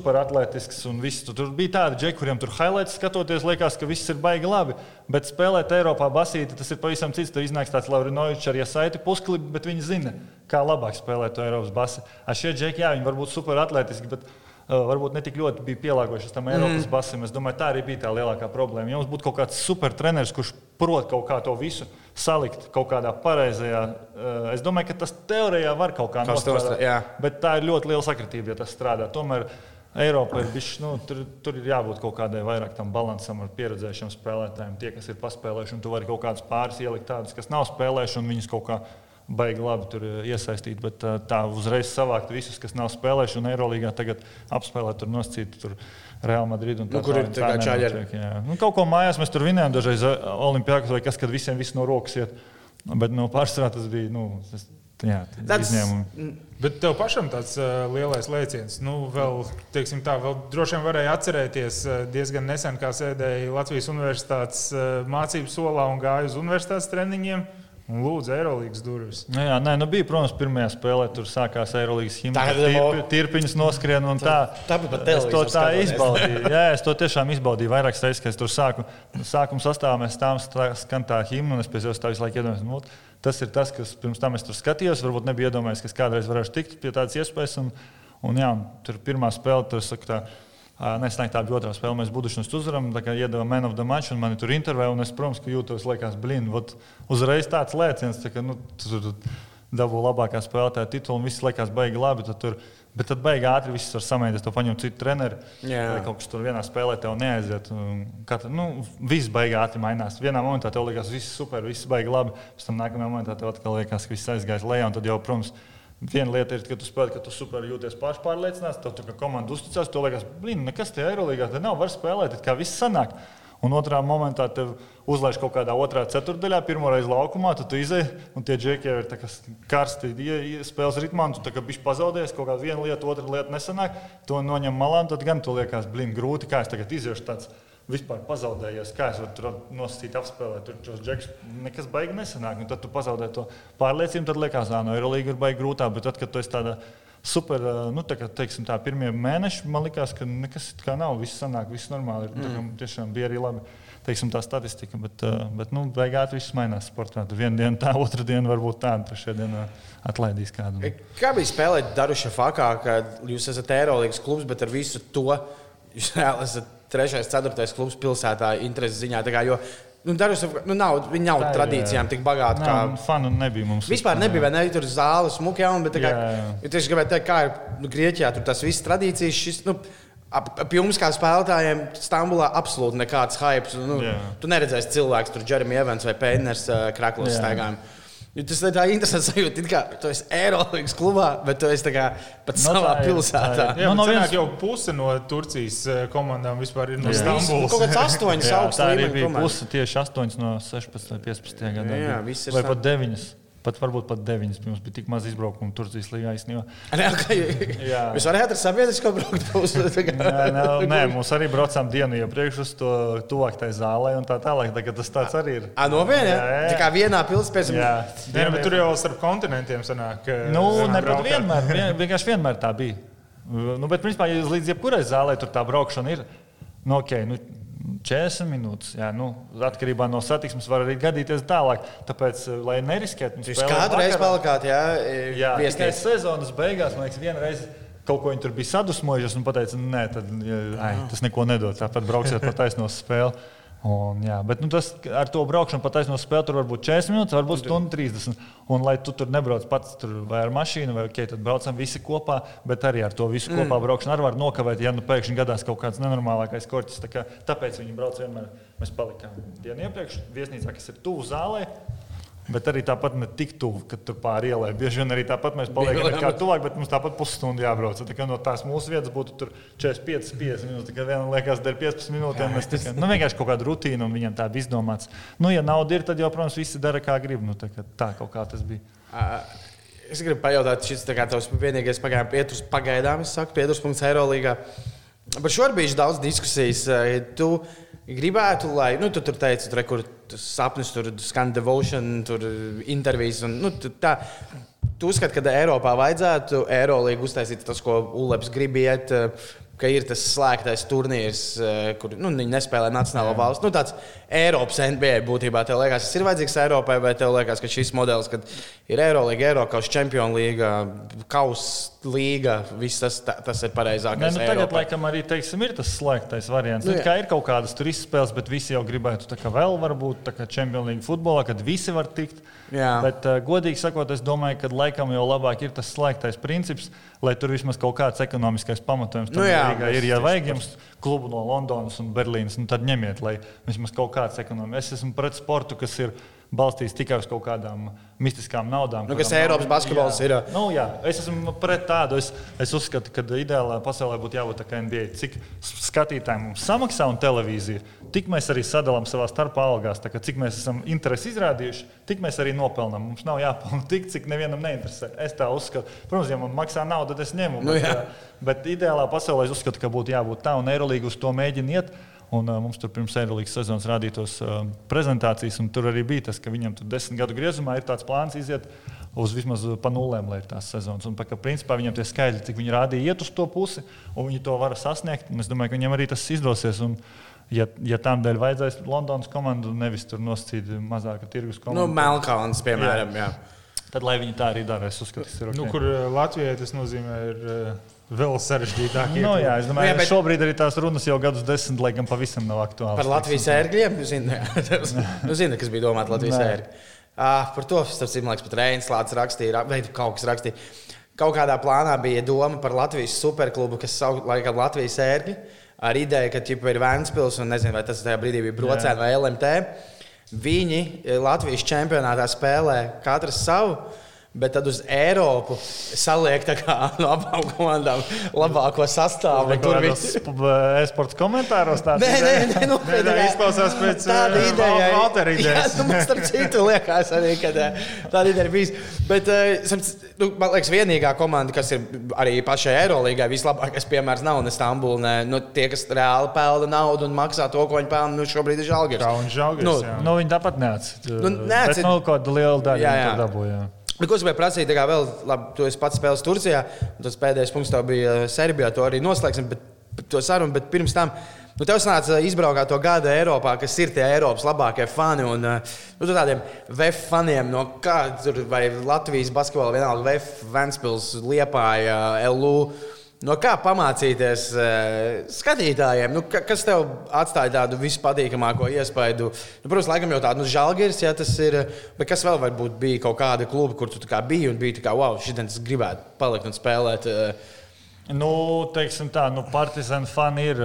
superatletisks un viss. Tu- Tur bija tādi džeki, kuriem tur highlights skatoties, liekas, ka viss ir baigi labi. Bet spēlēt Eiropā basīti, tas ir pavisam cits. Tur iznāks tāds Lavrinovičs ar iesaiti pusklibi, bet viņi zina, kā labāk spēlēt to Eiropas basi. Ar šie džeki, jā, viņi var būt superatletiski. Bet... Varbūt ne tik ļoti bija pielāgojušies tam Eiropas mm. basim. Es domāju, tā arī bija tā lielākā problēma. Ja mums būtu kaut kāds supertreneris, kurš prot kaut kā to visu salikt kaut kādā pareizajā, es domāju, ka tas teorijā var kaut kā nostrādāt. Bet tā ir ļoti liela sakritība, ja tas strādā. Tomēr Eiropa ir bijusi, nu, tur, tur ir jābūt kaut kādai vairāk tam balansam ar pieredzējušiem spēlētājiem. Tie, kas ir paspēlējuši, un tu vari kaut kādus pāris ielikt tādus, kas nav spēlējuši, un viņus kaut kā baigi labi tur eh, iesaistīt. Bet eh, tā uzreiz savākt visus, kas nav spēlējuši, un Eirolandā tagad apspēlēt, tur noscīt. Tur Real Madrid un tā Nu, kur ir tā kā čaļi ar- Nu, kaut ko mājās mēs tur vinējām, dažreiz Olimpijākos vai kas, kad visiem viss no rokas iet. Bet no pārsvarā tas bija nu, tas, jā, Tāds- izņēmums. Bet tev pašam tāds uh, lielais lēciens, nu, vēl, teiksim tā, vēl droši vien varēja atcerēties uh, diezgan nesen, kā sēdēja Latvijas Universitātes uh, mācību solā un gāja uz universitātes treniņiem. Un lūdzu, Eirolandes durvis. Nu, jā, nē, nu bija, protams, pirmajā spēlē tur sākās Eirolandes himna. Tagad Tirpi, jau- tirpiņas noskrien un tā. tāpat pat es to tā izbaudīju. Jā, es to tiešām izbaudīju vairākas reizes, kad es tur sāku. Sākuma sastāvā mēs stā- skan tā himna, un es pēc tam visu laiku iedomājos. Nu, tas ir tas, kas pirms tam es tur skatījos. Varbūt nebija iedomājies, ka kādreiz varēšu tikt pie tādas iespējas. Un, un, jā, tur pirmā spēle, tur es saku, tā, Nesnāk tā bija otrā spēle. Mēs budušus uzvaram, tā kā iedeva man of the match, un man tur intervēja. Un es, protams, ka jūtos, liekas, blīn, uzreiz tāds lēciens, tā kā, nu, tu tur dabū labākā spēlētāja titulu, un viss liekas baigi labi. Tad tur, bet tad baigi ātri viss var samēģināt, to paņemt citu treneri. Jā. Kaut kas tur vienā spēlē tev neaiziet. Katra, nu, viss baigi ātri mainās. Vienā momentā tev liekas, viss super, viss baigi labi. Pēc tam nākamajā momentā tev atkal liekas, ka viss aizgājis lejā. un Tad jau, protams, Viena lieta ir, ka tu spēlē, ka tu super jūties pašpārliecināts, tad tu kā komanda uzticās, tu liekas, blīn, nekas te Eirolandā, te nav, var spēlēt, kā viss sanāk. Un otrā momentā tev uzlaiž kaut kādā otrā ceturdaļā, pirmo reizi laukumā, tad tu izēji, un tie džeki jau ir kā karsti spēles ritmā, un tu kā bišķi pazaudējies, kaut kāda viena lieta, otra lieta nesanāk, to noņem malā, un tad gan tu liekas, blīn, grūti, kā es tagad iziešu tāds vispār pazaudējies. Kā es varu tur nosacīt, apspēlēt, tur tos džekus nekas baigi nesanāk. Un tad tu pazaudē to pārliecību, tad liekas, ka no Eirolandes ir baigi grūtāk. Bet tad, kad tu esi tādā super, nu, tā kā teiksim, tā pirmie mēneši, man liekas, ka nekas it kā nav, viss sanāk, viss normāli. Ir, tā kā tiešām bija arī labi. Teiksim, tā statistika, bet, bet nu, beigās viss mainās sportā. Tur viena diena tā, <laughs> otra diena varbūt tāda, trešā diena atlaidīs kādu. Kā bija spēlēt Daruša Fakā, kad jūs esat Eirolandes klubs, bet ar visu to jūs <laughs> esat trešais, ceturtais klubs pilsētā intereses ziņā. Kā, jo, nu, Daruša, nu, nav, viņi nav Tā tradīcijām tik bagāti. Kā... Nē, fanu nebija mums. Vispār nebija, vai ne? Tur zāles, smuki jauni, bet kā, Jā, jā. ja tieši gribētu teikt, kā ir nu, Grieķijā, tur tas viss tradīcijas, šis, nu, ap, ap jums kā spēlētājiem Stambulā absolūti nekāds hype. Nu, Jā. tu neredzēsi cilvēks, tur Jeremy Evans vai Pēners uh, Kraklos Jā. Jo Tas ir tā interesants sajūta, it kā tu esi Eirolandes klubā, bet tu esi kā pat Nu, savā tā pilsētā. Jā, Nu, nu, no no vienas- jau puse no Turcijas eh, komandām vispār ir no Jā. Nu, Stambulas. Kaut kāds astoņas Jā, augsts tā arī bija puse tieši 8 no 16 vai 15 gadā. Jā, bija. viss ir vai pat 9. Pat varbūt pat 9. Mums bija tik maz izbraukumu Turcijas līnijā Jā. Jūs varētu ar sabiedrisko braukt uz Nē, nē, mums arī braucām dienu iepriekš uz to tuvāk tai zālē un tā tālāk. Tagad tas tāds arī ir. Ah, no viena? Jā, jā. Tā kā vienā pilsētā. Jā, Jā, bet tur jau starp kontinentiem sanāk. Nu, ne pat vienmēr, <laughs> vien, vienkārši vienmēr tā bija. Nu, bet, principā, līdz jebkurai zālē tur tā braukšana ir, nu, ok, nu, 40 minūtes. Jā, nu, atkarībā no satiksmes var arī gadīties tālāk. Tāpēc, eh, lai neriskētu, Jūs kādu reizi palikāt, jā, Jā, tikai sezonas beigās, man liekas, viena reize. Kaut ko viņi tur bija sadusmojušies un teica, nē, tad, ai, tas neko nedod. Tāpat brauksiet pa taisno spēli. Un, jā, bet nu, tas ar to braukšanu pa taisno spēli tur var būt 40 minūtes, varbūt stundu 30. Un, lai tu tur nebrauc pats tur vai ar mašīnu, vai okay, tad braucam visi kopā, bet arī ar to visu kopā mm. braukšanu arī var nokavēt, ja nu pēkšņi gadās kaut kāds nenormālākais korķis. Tā kā, tāpēc viņi brauc vienmēr. Mēs palikām dienu iepriekš viesnīcā, kas ir tuvu zālē. Bet arī tāpat ne tik tuvu, kad tur pāri ielai. Bieži vien arī tāpat mēs paliekam kā tuvāk, bet mums tāpat pusstundu jābrauc. Tā no tās mūsu vietas būtu tur 45, 50 minūtes. Kā vienam liekas, ka ir 15 minūtēm. Mēs tikai nu, vienkārši kaut kādu rutīnu un viņam tā bija izdomāts. Nu, ja nauda ir, tad jau, protams, visi dara kā grib. Nu, tā, kā tā kaut kā tas bija. Es gribu pajautāt, šis ir tavs vienīgais pagaidām pieturas, pagaidām, es saku, pieturas punkts Eirolandā. Par šo ir bijis daudz diskusijas. Ja Tu gribētu, lai, nu, tu tur teici, tur, kur tas sapnis, tur skan devotion, tur intervijas. Un, nu, tu, tā, tu uzskati, ka Eiropā vajadzētu Eirolandā uztaisīt tas, ko Uleps grib iet. Ka ir tas slēgtais turnīrs, eh, kur nu, viņi nespēlē Nacionālo valsts. Nu, tāds Eiropas NBA būtībā. Tev liekas, tas ir vajadzīgs Eiropai, vai tev liekas, ka šis modelis, kad ir Eirolandā, Eiropas Čempionu līga, Kausa līga, viss tas, tas ir pareizākais. nu, tagad, Eiropai. laikam, arī teiksim, ir tas slēgtais variants. Nu, kā ir kaut kādas tur izspēles, bet visi jau gribētu tā kā vēl, varbūt tā kā Champions League futbolā, kad visi var tikt. Jā. Bet, uh, godīgi sakot, es domāju, ka laikam jau labāk ir tas slēgtais princips, lai tur vismaz kaut kāds ekonomiskais pamatojums Nu jā, līgai ir. Ja vajag jums klubu no Londonas un Berlīnas, nu, tad ņemiet, lai vismaz kaut kāds ekonomiskais. Es esmu pret sportu, kas ir balstīts tikai uz kaut kādām mistiskām naudām. Nu, kas kurām nav- Eiropas basketbols Jā. ir. Nu, jā, es esmu pret tādu. Es, es uzskatu, ka ideālā pasaulē būtu jābūt tā kā NBA. Cik skatītājiem mums samaksā un televīzija, tik mēs arī sadalām savā starpā algās. Cik mēs esam interesi izrādījuši, tik mēs arī nopelnām. Mums nav jāpelnā tik, cik nevienam neinteresē. Es tā uzskatu. Protams, ja man maksā naudu, tad es ņemu. Nu, bet, ā, bet ideālā pasaulē es uzskatu, ka būtu jābūt tā, un Eirolandā uz to mēģina iet. Un, uh, mums tur pirms Eirolandes sezonas rādītos uh, prezentācijas, un tur arī bija tas, ka viņam tur desmit gadu griezumā ir tāds plāns iziet uz vismaz pa nulēm, lai ir tās sezonas. Un, ka, principā, viņam tie skaidri, cik viņi rādīja, iet uz to pusi, un viņi to var sasniegt. Es domāju, ka viņam arī tas izdosies. Un, ja, ja tam dēļ vajadzēs Londonas komandu, nevis tur nosacīt mazāku tirgus komandu. Nu, Melkons, piemēram. Jā. Jā. Tad, lai viņi tā arī dara, es uzskatu, tas ir. Nu, Okay. Nu, kur Latvijai tas nozīmē, ir uh, vēl sarežģītāk. No, jā, es domāju, ka bet- šobrīd arī tās runas jau gadus desmit, lai gan pavisam nav aktuāls. Par Latvijas ērgļiem. Zinu, nu, zinu, <laughs> kas bija domāts Latvijas ērgļiem. Ah, par to starp citu, man liekas, pat Reinas Lācis rakstīja, ra- vai kaut kas rakstīja. Kaut kādā plānā bija doma par Latvijas superklubu, kas sauc par Latvijas ērgļi. Ar ideju, ka ķipa, ir Vēnspils un nezinu, vai tas tajā brīdī bija Brocēna vai LMT. Viņi eh, Latvijas čempionātā spēlē katrs savu. Bet tad uz Eiropu saliek tā kā <laughs> no abām komandām labāko sastāvu. Tur bija e-sports komentāros? tāds Nē, nē, nē, nu, Nē, tā izklausās pēc, tāda eh, ideja. Valtera idejas. Jā, nu, man starp citu liekas arī, ka eh, tāda ideja ir bijusi. Bet, eh, nu, man liekas, vienīgā komanda, kas ir arī pašai Eirolandā, vislabākais piemērs nav ne Stambula, ne nu, tie, kas reāli pelna naudu un maksā to, ko viņi pelna, nu, šobrīd ir Žalgiris. Kā un žēlgājis. Nu, Nu, Nu, viņi tāpat neatcīja. Nu. Nu, kaut kāda liela daļa Jā, jā, jā. jā. dabūja. Nu, Ko es gribēju prasīt, kā vēl, labi, tu esi pats spēlējis Turcijā, un tas pēdējais punkts tev bija eh, Serbijā, to arī noslēgsim, bet, to sarunu, bet pirms tam. Nu, tev sanāca izbraukāt to gadu Eiropā, kas ir tie Eiropas labākie fani. Un, eh, nu, tādiem VF faniem, no kā tur vai Latvijas basketbola, vienalga VF, Ventspils, Liepāja, LU. No kā pamācīties uh, skatītājiem? Nu, ka, kas tev atstāja tādu vispatīkamāko iespaidu? Nu, protams, laikam jau tādu nu, žēlgājis, ja tas ir. Bet kas vēl varbūt bija kaut kāda kluba, kur tu biji un bija tā kā, wow, šī dienas gribētu palikt un spēlēt. Uh, Nu, teiksim tā, nu, partizāna fani ir.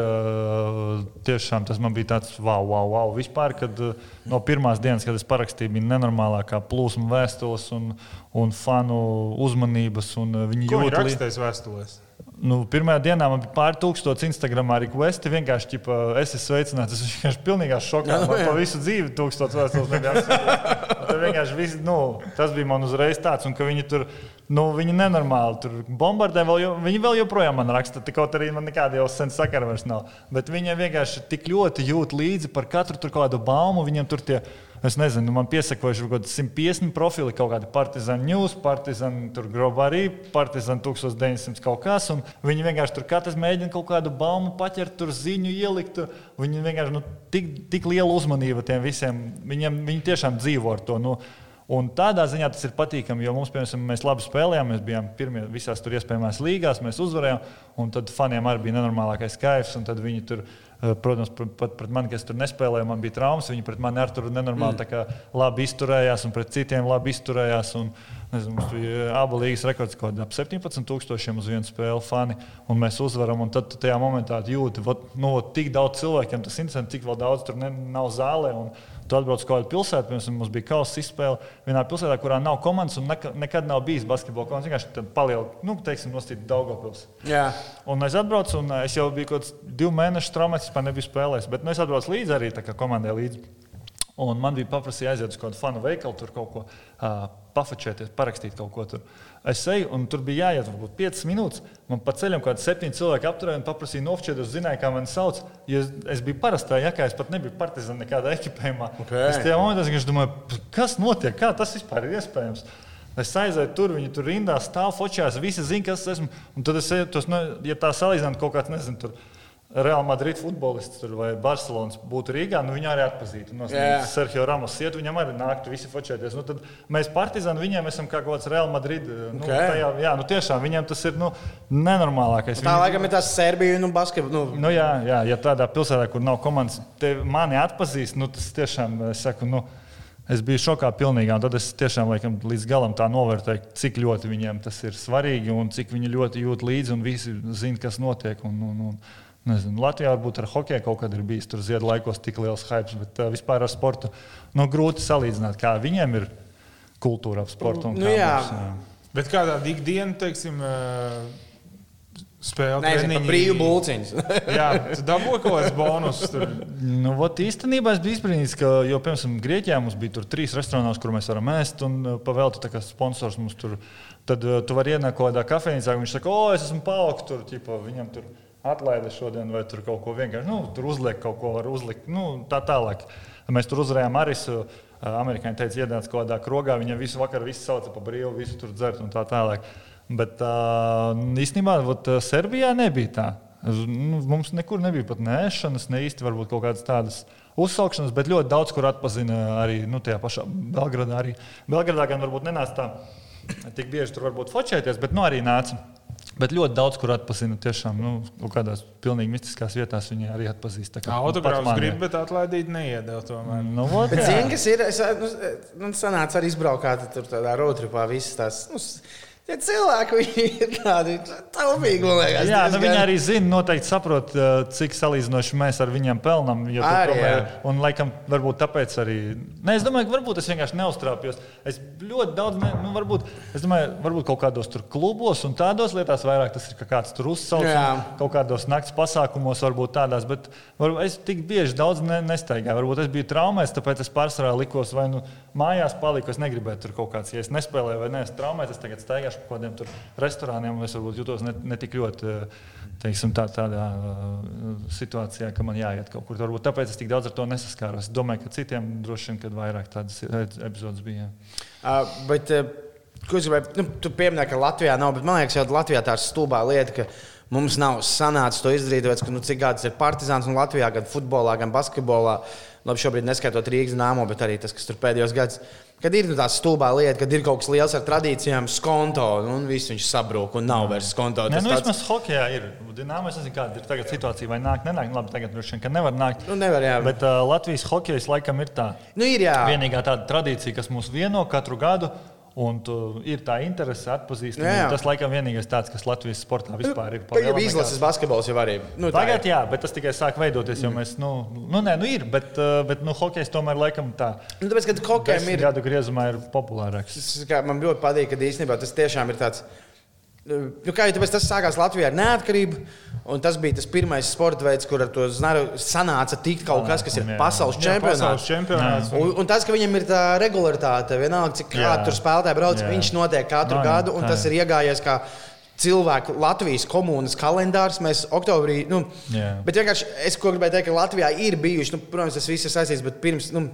Tiešām tas man bija tāds wow, wow, wow. Vispār, kad no pirmās dienas, kad es parakstīju, bija nenormālākā plūsma vēstules un, un fanu uzmanības. Un viņi Ko viņi jūt li- rakstīs vēstulēs? Nu, pirmajā dienā man bija pāri tūkstoši Instagram arī kvesti. Vienkārši ķipa, es esmu sveicināts. Es vienkārši pilnīgā šokā. Man pa visu dzīvi tūkstoši vēstules. Tad vienkārši viss, nu, tas bija man uzreiz tāds, un ka viņi tur, nu, viņi nenormāli tur bombardē. Vēl, jo, viņi vēl joprojām man raksta, kaut arī man nekāda jau sen sakara vairs nav. Bet viņi vienkārši tik ļoti jūt līdzi par katru tur kādu baumu. Viņiem tur tie Es nezinu, man piesakojuši kaut kādi 150 profili, kaut kādi partizāni news, partizāni tur groba arī, partizāni 1900 kaut kas. Viņi vienkārši tur katrs mēģina kaut kādu baumu paķert, tur ziņu ielikt. Viņi vienkārši nu, tik, tik liela uzmanība tiem visiem. Viņiem, viņi tiešām dzīvo ar to. Nu, Un tādā ziņā tas ir patīkami, jo mums, piemēram, mēs labi spēlējām, mēs bijām pirmie visās tur iespējamās līgās, mēs uzvarējām, un tad faniem arī bija nenormālākais kaifs. Viņi tur, eh, protams, pr- pat pret mani, kas tur nespēlēja, man bija traumas. Viņi pret mani ar tur nenormāli kā labi izturējās, un pret citiem labi izturējās. Un, nezinu, mums bija abu līgas rekords, kaut kādā ap 17,000 uz vienu spēli fani, un mēs uzvaram. Un tad tajā momentā jūti, ka nu, tik daudz cilvēkiem tas interesanti, cik vēl daudz tur ne, nav zālē. Un, Tu atbrauc uz kādu pilsētu, piemēram, mums bija kausa izspēle vienā pilsētā, kurā nav komandas un neka, nekad nav bijis basketbola komandas. Vienkārši paliela, nu, teiksim, nostīt Daugavpils. jā, Un es atbraucu, un es jau biju kaut kāds divu mēnešu traumēts, vispār nebiju spēlējis. Bet nu, es atbraucu līdzi arī komandai līdzi. Un man bija paprasīts aiziet uz kādu fanu veikalu, tur kaut ko uh, pafačēties, parakstīt kaut ko tur. Es eju, un tur bija jāiet varbūt 5 minūtes. Man pa ceļam kaut kādi septiņi cilvēki apturēja un paprasīja nofčēdu, zināja, kā mani sauc. Ja es, es biju parastā jakā, es pat nebiju partizāna nekādā ekipējumā. Okay. Es tajā momentā vienkārši domāju, kas notiek, kā tas vispār ir iespējams. Es aizēju tur, viņi tur rindā stāv, focījās, visi zina, kas es esmu. Un tad es eju, tos, nu, ja tā salīdzinām kaut kāds, nezinu, tur. Real Madrid futbolists vai Barcelonas būtu Rīgā, nu viņu arī atpazītu. No Jā. Sergio Ramos iet, viņam arī nāktu visi fočēties. Nu, mēs partizāni viņiem esam kā kaut kāds Real Madrid. Nu, Ok. tajā, jā, nu tiešām viņiem tas ir nu, nenormālākais. tā Viņi- laikam ir tas Serbija un basketbols. Nu, Nu, jā, jā, ja tādā pilsētā, kur nav komandas, te mani atpazīst, nu, tas tiešām es saku. Nu, Es biju šokā pilnībā, un tad es tiešām laikam, līdz galam tā novērtēju, cik ļoti viņiem tas ir svarīgi un cik viņi ļoti jūt līdzi un visi zina, kas notiek. Un, un, un, nezinu, Latvijā varbūt ar hokeju kaut kad ir bijis tur ziedu laikos tik liels hype, bet uh, vispār ar sportu nu, grūti salīdzināt, kā viņiem ir kultūra ap sportu. un Nu, kā jā. mums, jā. Bet kādā ikdienā, teiksim, ā, spēlē par brīvu būciņu. <laughs> Jā, tu dabūji kaut kāds bonus. Tur. Nu, vot, īstenībā es biju izbrīnījis, ka, jo, piemēram, Grieķijā mums bija tur trīs restorānos, kur mēs varam ēst, un uh, pavēlti tā kā sponsors mums tur. Tad tu vari ienākt kaut kādā kafejnīcā, un viņš saka, o, es esmu paaugstis tur, ķipa, viņam tur atlaidi šodien, vai tur kaut ko vienkārši nu, tur uzliek, kaut ko var uzlikt. Nu, tā tālāk. Mēs tur uzvarējām Arisu. Amerikāņi teica, iedāts kaut kādā krogā, viņam visu vakaru visu sauca pa brīvu, visu tur dzert un tā tālāk. Bet īstenībā Serbijā nebija tā. Nu, mums nekur nebija pat nēšanas, ne īsti varbūt kaut kādas tādas uzsaukšanas, bet ļoti daudz kur atpazina arī nu, tajā pašā Belgradā. Arī. Belgradā gan varbūt nenāca tā tik bieži tur varbūt fočēties, bet nu, arī nāca. Bet ļoti daudz, kur atpazina, tiešām nu, kaut kādās pilnīgi mistiskās vietās viņi arī atpazīst. Kā autogrāfs grib, bet atlaidīt neiedēl tomēr. Nu, ot, Bet zini, kas ir? Es nu, nu, sanāca arī izbraukāt tur tādā roadtripā visas tās. Nu, Tie cilvēki ir tādi taupīgi, man liekas. Jā, nu, viņi arī zina, noteikti saprot, uh, cik salīdzinoši mēs ar viņiem pelnām. Arī. Un, laikam, varbūt tāpēc arī. Ne, es domāju, ka varbūt es vienkārši neuztrāpjos. Es ļoti daudz, ne, nu, varbūt, es domāju, varbūt kaut kādos tur klubos un tādos lietās vairāk tas ir ka kāds tur uzsauc. Kaut kādos nakts pasākumos, varbūt tādās, bet varbūt es tik bieži daudz ne, nestaigāju. Varbūt es biju traumēts, tāpēc es pārsvarā likos vai nu mājās paliku. Es negribēju tur kaut kāds, ja es nespēlēju vai neesmu traumēts, es tagad staigāšu pa kaut kādiem restorāniem, es varbūt jutos ne, ne tik ļoti. Teiksim, tā, tādā uh, situācijā, ka man jāiet kaut kur. Varbūt tāpēc es tik daudz ar to nesaskāros. Es domāju, ka citiem droši vien, vairāk tādas e- epizodes bija. Uh, bet, uh, ko es gribēju? Nu, tu pieminēji, ka Latvijā nav, bet man liekas, ka Latvijā tā ir stulbā lieta, ka mums nav sanācis to izdarīt. Tāpēc, ka, nu, cik gadus ir partizāns un Latvijā gan futbolā, gan basketbolā. Labi, šobrīd neskaitot Rīgas nāmo, bet arī tas, kas tur pēdējos gados. Kad ir nu, tā stulbā lieta, kad ir kaut kas liels ar tradīcijām, skonto, un viss viņš sabrūk un nav vairs skonto. Tas nu, tāds- vismaz hokeja ir. Dināmā es nezinu, kāda ir tagad situācija, vai nāk, nenāk. Nu, Labi, tagad droši vien, ka nevar nākt. Nu, nevar, jā. Bet uh, Latvijas hokejs laikam ir tā Nu, ir jā. vienīgā tāda tradīcija, kas mūs vieno katru gadu. Un tu, ir tā interese atpazīst. Tas laikam vienīgais tāds, kas Latvijas sportā vispār ir. Tagad jau izlases basketbols jau arī. Nu, Tagad ir. jā, bet tas tikai sāk veidoties, jo mēs, nu, nu nē, nu ir, bet, uh, bet nu, hokejs tomēr laikam tā. Nu, tāpēc, kad hokejam ir gadu griezumā ir populārāks. Tas, kā, man ļoti patīk, ka īstenībā tas tiešām ir tāds. Nu, kā jau tas sākās Latvijā ar neatkarību, un tas bija tas pirmais sporta veids, kur ar to znaru sanāca tikt kaut kas, kas ir Jā. pasaules Jā, čempionāts. pasaules čempionāts. un- Un, tas, ka viņam ir tā regularitāte, vienalga, cik Jā. kādi tur spēlētāji brauc, Jā. viņš notiek katru No, jā, gadu, un tā tas ir. iegājies kā cilvēku Latvijas komunas kalendārs. Mēs oktobrī, nu, Jā. bet vienkārši es ko gribēju teikt, ka Latvijā ir bijuši, nu, protams, tas viss ir saistīts, bet pirms. Nu,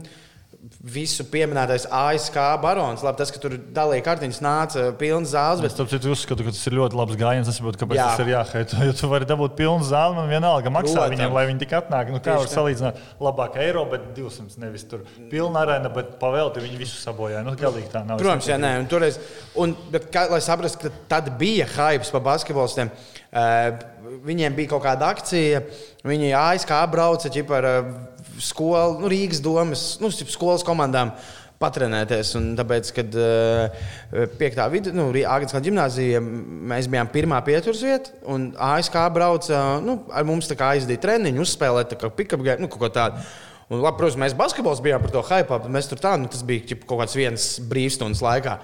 Visu pieminētais ASK barons. Labi, tas, ka tur dalīja kartiņas, nāca pilns zāles. Es Bet, tāpēc uzskatu, ka tas ir ļoti labs gājiens. Es saprotu, kāpēc Jā. tas ir jāheito. Jo tu vari dabūt pilnu zāli, man vienalga maksā Protams. viņiem, lai viņi tik atnāk. Nu, kā Tieši var tā. salīdzināt? Labāk eiro, bet 200 nevis tur pilna arēna, bet pavēlti viņi visu sabojāja. Nu, galīgi tā nav. Es protams, jā, nē, un toreiz, un, bet, kā, lai saprastu, ka tad bija hype par basketbolistiem. Uh, viņiem bija kaut kāda akcija, viņi ASK brauca ķip, ar uh, skolu, nu, Rīgas domas, nu, skolas komandām. Patrenēties. Un tāpēc, kad uh, 5. vidusskola, nu, Agriskā gimnāzija, mēs bijām pirmā pieturas vieta, un ASK brauca nu, ar mums aizdīja treniņu, uzspēlēt kā pick-up game, nu, kaut ko tādu. Un, labi, protams, mēs basketbols bijām par to hype, bet mēs tur tā, nu, tas bija ķip, kaut kāds viens brīvstundas laikā.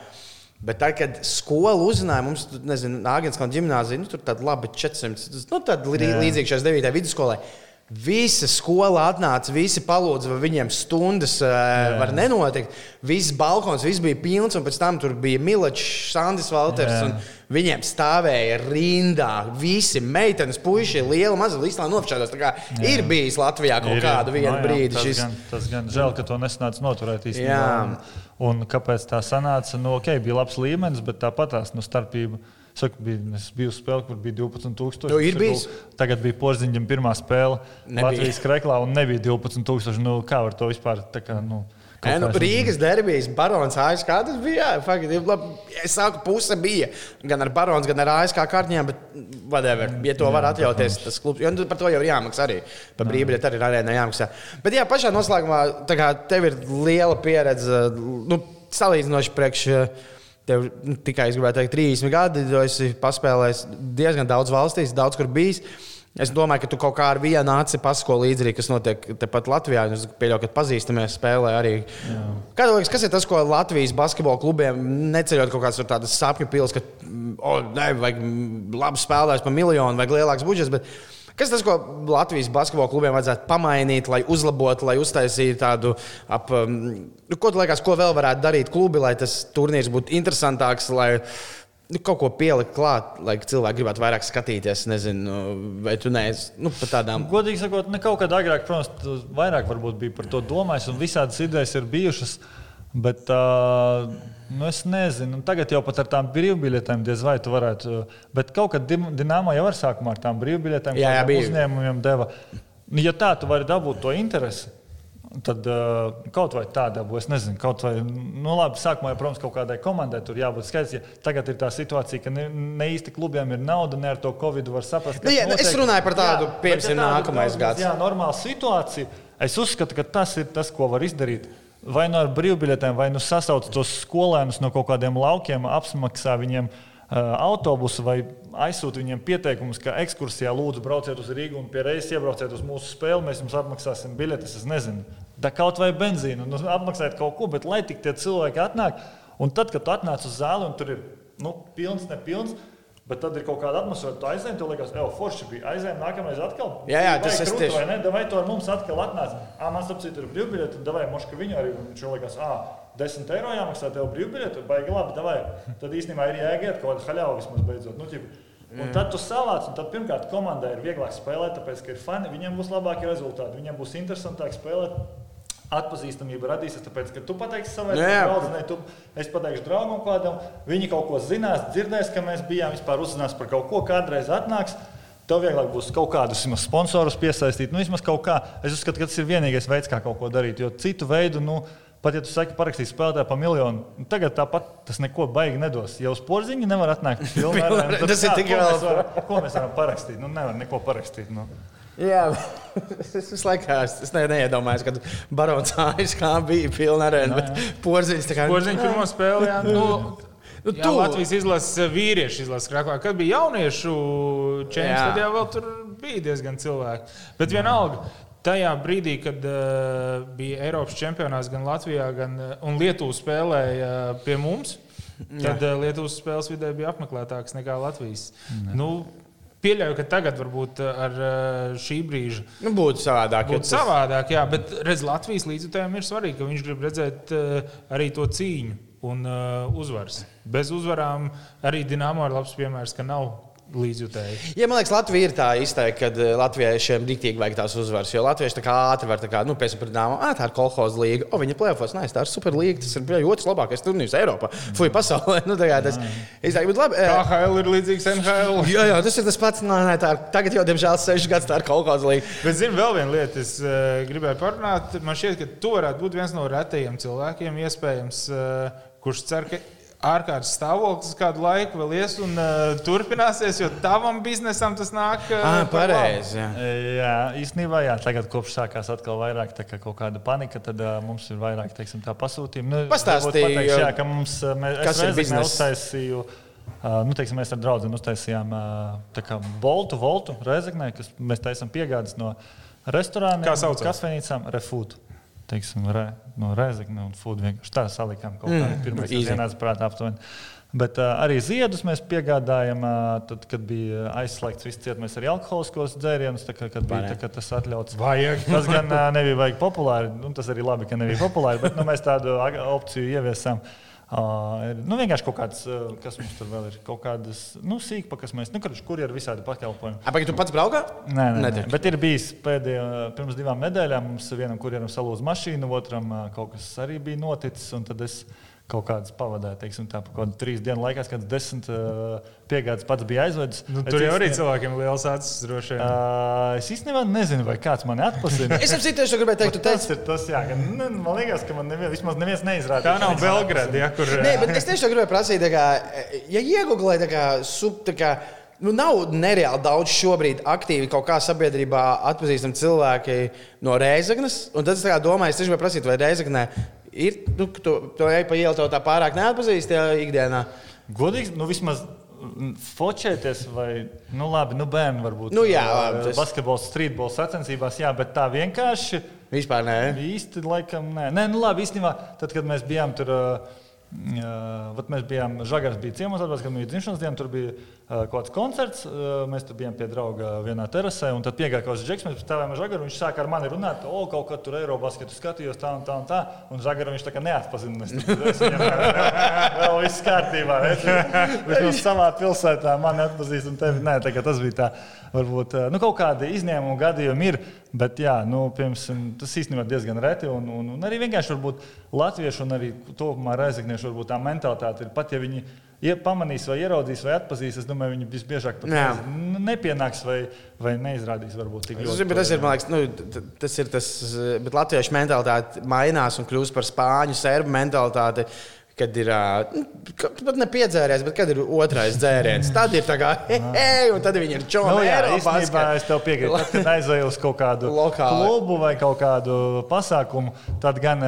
Bet tad, kad skola uzzināja, mums nezinu, Nāģinas gimnāzija, nu, tur tāda laba 400, nu, tāda līdzīga šai 9. vidusskolai. Visa skola atnāca, visi palūdza, vai viņiem stundas uh, var nenotikt. Viss balkons, viss bija pilns, un pēc tam tur bija Milčs, Sandis Valters. Jā. un Viņiem stāvēja rindā visi meitenes, puiši, liela, maza līnija kā Ir bijis Latvijā kaut Ir, kādu jā. vienu No, jā, brīdi. Tas, šis- gan, tas gan žēl, ka to nesanāca noturēt īstenībā. Jā. Un, un kāpēc tā sanāca? Nu, okay, bija labs līmenis, bet tāpat tās nu, starpība. Saku, bija, es biju uz spēli, kur bija 12,000. Nu, ir bijis. Tagad bija Porziņģim pirmā spēle Nebija. Latvijas kreklā, un nebija 12,000. Nu, kā var to vispār? tā Kā, nu, Nē, nu. Rīgas derbijas, Barons, ASK. Tas bija. Jā, fakti, labi, es saku, puse bija. Gan ar Barons, gan ar ASK kārtiņām, bet whatever, ja to var atļauties, tas klubs. Jo nu, par to jau ir jāmaksā arī. Par brīvbiļeti arī ir arēnā jāmaksā. Bet jā, pašā noslēgumā, tā kā tev ir liela pieredze, nu, salīdzinoši priekš. Tev tikai, es gribētu teikt, 30 gadi. Tu esi paspēlējis diezgan daudz valstīs, daudz kur bijis. Es domāju, ka tu kaut kā ar vienu nāci pasko līdzi, arī, kas notiek tepat Latvijā. Es pieļauju, ka pazīstamies spēlē arī. Kā tev liekas, kas ir tas, ko Latvijas basketbola klubiem neceļot kaut kādas tādas sapņu pilsētas, ka, oh, nē, vajag labu spēlētāju par miljonu vai lielāks budžets. Bet... Kas tas, ko Latvijas basketbola klubiem vajadzētu pamainīt, lai uzlabotu, lai uztaisītu tādu ap. um, Nu, ko liekas, ko vēl varētu darīt klubi, lai tas turnīrs būtu interesantāks, lai nu, kaut ko pielikt klāt, lai cilvēki gribētu vairāk skatīties. Nezinu, vai tu neesi nu, par tādām. Godīgi sakot, ne kaut kad agrāk, protams, vairāk varbūt bija par to domājis, un visādas idejas ir bijušas. Bet uh, nu es nezinu, tagad jau pat ar tām brīvbiļetēm diez vai tu varētu. Bet kaut kad Dienāmo jau ar sākumā ar tām brīvbiļetēm, Jā, jā, bija. uzņēmumiem deva. Nu, Ja tā, tu vari dabūt to interesi. Tad uh, kaut vai tāda būs, es nezinu, kaut vai, nu, labi, sākumā, jau, protams, kaut kādai komandai tur jābūt skaidrs. Ja tagad ir tā situācija, ka ne, ne īsti klubiem ir nauda, ne ar to Covid var saprast. Nu, jā, nu, es notiek. runāju par tādu, piemēram, tāda nākamais gads. Jā, normāla situācija. Es uzskatu, ka tas ir tas, ko var izdarīt. Vai nu ar brīvbiļetēm, vai nu sasaukt tos skolēnus no kaut kādiem laukiem, apmaksā viņiem uh, autobusu vai aizsūta viņiem pieteikumus, ka ekskursijā lūdzu brauciet uz Rīgu un pie reizes iebrauciet uz mūsu spēli. Mēs jums apmaksāsim biļetes. Es nezinu, da kaut vai benzīnu, nu, apmaksājiet kaut ko, bet lai tik tie cilvēki atnāk. Un tad, kad tu atnāc uz zāli un tur ir nu, pilns, nepilns. Bet tad ir kaut kāda atmosfēra, tu aizēji, tu liekas, ej, forši bija. Aizējām, nākamais atkal. Jā, jā, tas krūta tieši- Vai, ne? vai to ar mums atkal atnāca? Ah, man sapcīt, ir brīvbiļete, tad vai moška viņu arī. Viņš jau liekas, ah, 10 eiro jāmaksā tev brīvbiļete, baigi labi, davai. Tad īstenībā ir jāiet kaut kāda haļāva vismaz beidzot. Nu, ķip, Un tad tu savāc, un tad pirmkārt komandai ir vieglāk spēlēt, tāpēc, ka ir fani, viņiem būs labāki rezultāti, viņiem būs interesantāk spēlēt. Atpazīstamība radīsies, tāpēc, ka tu pateiksi savai draudzenei, tu, es pateikšu draugam kādam, viņi kaut ko zinās, dzirdēs, ka mēs bijām, vispār uzzinās par kaut ko, kādreiz atnāks. Tev vieglāk būs kaut kādus sponsorus piesaistīt. Nu, vismaz kaut kā. Es uzskatu, ka tas ir vienīgais veids, kā kaut ko darīt. Jo citu veidu, nu, pat ja tu saki, parakstīs spēlētāju par miljonu, nu, tagad tāpat tas neko baigi nedos. Jau uz porziņa nevar atnākt. tad <laughs> Tas ir kā, tik ko mēs vēl- Ko mēs varam parakstīt? Nu, nevar neko parakstīt. Nu. Jā, <laughs> es visu laiku es es ne, neiedomājos, kad Barons ASK bija pilna arēna, bet porziņš tā kā Porziņš pirmo spēli. Jā, <laughs> nu, Nu, jā, tu- Latvijas izlases vīriešu izlases krāklā. Kad bija jauniešu čempions, tad jau vēl tur bija diezgan cilvēki. Bet vienalga. Tajā brīdī, kad uh, bija Eiropas čempionāts gan Latvijā, gan uh, un Lietuvā spēlēja uh, pie mums, tad uh, Lietuvas spēles vidē bija apmeklētāks nekā Latvijas. Nu, pieļauju, ka tagad varbūt uh, ar uh, šī brīža nu, būtu savādāk. Būtu tas- savādāk, jā, bet redz, Latvijas līdzjutējiem ir svarīgi, ka viņš grib redzēt uh, arī to cīņu un uh, uzvaras. Bez uzvarām arī Dienāmo ir labs piemērs, ka nav līdzjutēji. Ja, man liekas, Latvija ir tā izteikta, ka eh, latviešiem diktīgi vajag tās uzvaras. Jo latvieši tā kā ātri var, kā, nu, pēc tam pridāmā, ah, tā ir kolhoza līga. O, viņa plēfos, nē, tā ir superlīga. Tas ir bija otrs labākais turnīrs Eiropā. Fui, pasaulē. <laughs> Nu, tā kā tas izteikti, bet labi. eh, KHL ir līdzīgs NHL. <laughs> Jā, jā, tas ir tas pats. Nē, nē, tā ir, tagad jau, diemžēl, sešas gadus tā ir kolhoza līga. Bet, zinu, vēl viena lieta, es uh, gribēju parunāt. Man šķiet, ka tu varētu būt viens no retajiem cilvēkiem, iespējams, uh, kurš cer, ka ārkārtas stāvoklis kādu laiku vēl ies un uh, turpināsies, jo tavam biznesam tas nāk. Uh, Ah, pareizi. jā. Jā, īstenībā, jā, tagad, kopš sākās atkal vairāk tā kā kaut kāda panika, tad uh, mums ir vairāk teiksim, tā pasūtījuma. Nu, pateikšu, jā, ka mums, uh, mēs, kas ir uztaisīju. Uh, nu, teiksim, mēs ar draugu uztaisījām uh, tā kā Boltu, Voltu, Reizeknē, kas mēs taisām piegādes no restorāniem, kafejnīcām, refūtu. Teiksim, re, no Reizekne un Food vienkārši tā salikām kaut kādā Mm, pirmā easy. dienā prātā aptuveni. Bet uh, arī ziedus mēs piegādājām, uh, tad, kad bija aizslēgts viss ciet, mēs arī alkoholiskos dzērienus, tā kā, kad Vai bija tā, kā tas atļauts. Vajag. Tas gan ā, nebija baigi populāri, un tas arī labi, ka nebija populāri, bet nu, mēs tādu opciju ieviesām. Uh, ir, nu, vienkārši kaut kāds, ā, kas mums tur vēl ir, kaut kādas nu, sīkpa, kas mēs, nu, kurš kur ir visādi pakalpojumi. Apakaļ, tu pats braukā? Nē, nē, nē. Bet ir bijis pēdējā, pirms divām nedēļām, mums vienam kurjeram salūza mašīnu, otram kaut kas arī bija noticis, tad es kaut kādas pavadīju, teiksim, tā, pa kaut kādu trīs dienu laikā, kad desmit uh, piegādes pats bija aizvedis. Nu, tur jau arī cilvēkiem ir liels acis droši vien. Uh, es īstenībā nezinu, vai kāds mani atpazina. Es saprotu, tieši gribēju teikt. Tu Tas teici, ir tas, jā, ka, nu, man liekas, ka man nevien, vismaz neviens neizrādīja. Tā nav Belgrada, ja, kur Nē, bet es tieši gribēju prasīt, kā, ja iegūlē tā kā sub. Tā kā, Nu, nav nereāli daudz šobrīd aktīvi kaut kā sabiedrībā atpazīstami cilvēki no Reizeknas. Un tad es domāju, es tieši gribēju prasīt, vai Reizeknē ir, nu, tu to ej pa ielu, to tā pārāk neatpazīst jā, ikdienā. Godīgi, nu vismaz mm, focēties, vai, nu labi, nu bērni varbūt. Nu jā, labi, tas- Basketbols, streetbols sacensībās, jā, bet tā vienkārši. Vispār nē. Īsti, laikam, nē, nē nu, labi. Īstenībā, tad, kad mēs bijām tur uh, Uh, mēs bijām, Žagars bija ciemos, atbārs, kad bija dzimšanas diena, tur bija kāds koncerts. Uh, mēs tur bijām pie drauga vienā terasē, un tad piegāja kaut kāds džeks, mēs stāvējām ar Žagaru, viņš sāka ar mani runāt, o, kaut kā tur Eirobasketu skatījos tā un tā un tā, un Žagaru viņš tā kā neatpazina. Es viņam <laughs> vēl viss kārtībā. <laughs> Viņš no savā pilsētā mani atpazīst, un tevi nē, tas bija tā. Varbūt nu, kaut kādi izņēmumu gadījumi ir, bet jā, nu, piemēram, tas īstenībā diezgan reti. Un, un, un arī vienkārši latviešu un arī tomēr reizekniešu tā mentalitāte ir pat, ja viņi ja pamanīs, vai ieraudzīs, vai atpazīs, es domāju, viņi visbiežāk pat nepienāks vai, vai neizrādīs varbūt tik ļoti. Tas ir, liekas, nu, tas ir tas, bet latviešu mentalitāte mainās un kļūst par spāņu, serbu mentalitāti kad ir nu, pat ne piedzēries, bet kad ir otrais dzēriens. Tad ir tā kā, <laughs> hei, un tad viņi ir čūni. Nu, jā, īstenībā es tev piekrītu. Tad, kad aizēju uz kaut kādu Lokāli. klubu vai kaut kādu pasākumu, tad gan,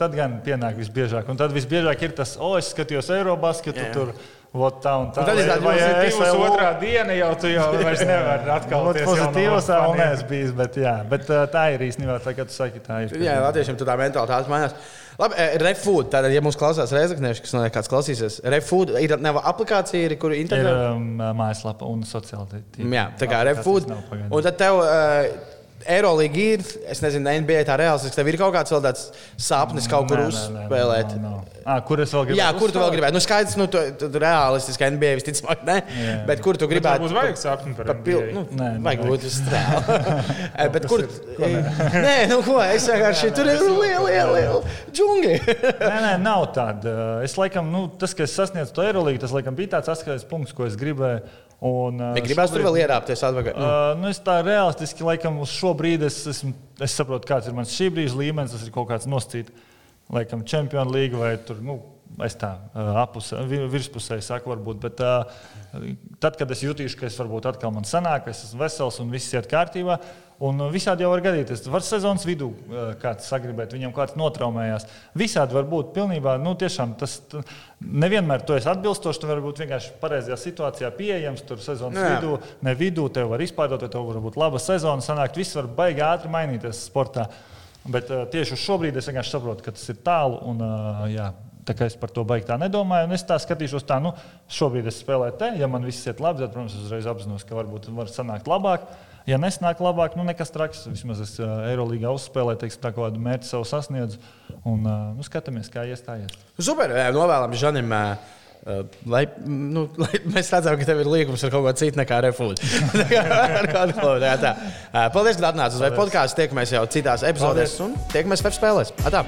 tad gan pienāk visbiežāk. Un tad visbiežāk ir tas, o, es skatījos Eirobasketu. Tur, Vot tā un tā. Un tad ir tāds pozitīvs otrā diena, jau tu jau vairs nevari <laughs> atkal būt pozitīvs. Tā vēl neesmu bijis, bet, jā, bet tā ir īstenībā tā, ka tu saki, tā ir. Jā, latviešiem tā mentalitāte mainās. Labi, refood. Tātad, ja mums klausās reizeknieši, kas no kāds klausīsies, refood ir neva aplikācija, ir, kur integrē. Ir um, mājaslapa un sociāla tīkla. Jā, tā kā refood. Un tad tev. Uh, Eirolandā ir, es nezinu, NBA tā reālistiski. Tev ir kaut kāds vēl tāds sapnis kaut kur nē, uzspēlēt. Nē, nē. À, kur es vēl gribētu? Jā, kur tu vēl gribētu? Nu, skaidrs, nu, tu, tu, tu reālistiski NBA visticamāk, ne. Jā. Bet kur tu gribētu? Mums vajag sapni par pil... nu, nē, vajag būt uz strēlu. <laughs> bet kur? nē, nu ko, es vienkārši tur ir liela, liela, liela džungļi. nē, nē, nav tāda. Es laikam, nu, tas, ka es sasniedzu to Eirolandu, tas laikam bija tāds atskaites punkts, ko es gribēju. Un, uh, gribās tur vēl ierāpties atpakaļ. Uh, nu, es tā realistiski, laikam, uz šo brīdi es, esmu, es saprotu, kāds ir mans šī brīža līmenis. Tas ir kaut kāds nosacīts, laikam, Champions League vai tur. Nu, Es tā apusē, virspusē saku, varbūt. Bet tad, kad es jutīšu, ka es varbūt atkal man sanāk, es esmu vesels un viss iet kārtībā, un visādi jau var gadīties. Var sezonas vidū kāds sagribēt, viņam kāds notraumējās. Visādi var būt pilnībā, nu tiešām tas nevienmēr tu esi atbilstošs, tu vari būt vienkārši pareizajā situācijā pieejams, tur sezonas Jā. vidū, ne vidū, tev var izpārdot, tev var būt laba sezona, sanākt, viss var baigi ātri mainīties sportā. Bet uh, tieši uz šo brīdi es vienkārši saprotu, ka tas ir tālu un uh, jā, Tā kā es par to baigi tā nedomāju, un es tā skatīšos, tā, nu, šobrīd es spēlēju te, ja man viss iet labi, tad, protams, uzreiz apzinos, ka varbūt var sanākt labāk. Ja nesnāk labāk, nu nekas traks. Vismaz es uh, Eirolandā uzspēlēju, teiksim, tā kādu mērķi sev sasniedzu. Un uh, nu, skatāmies, kā iestājies. Super, novēlam Žanim. Uh, Lai, nu, lai mēs redzam, ka tev ir līgums ar kaut ko citu nekā refūdu. <laughs> Paldies, ka atnācāt uz podkāstu. Tiekamies jau citās epizodēs un tiekamies web spēlēs. Atā.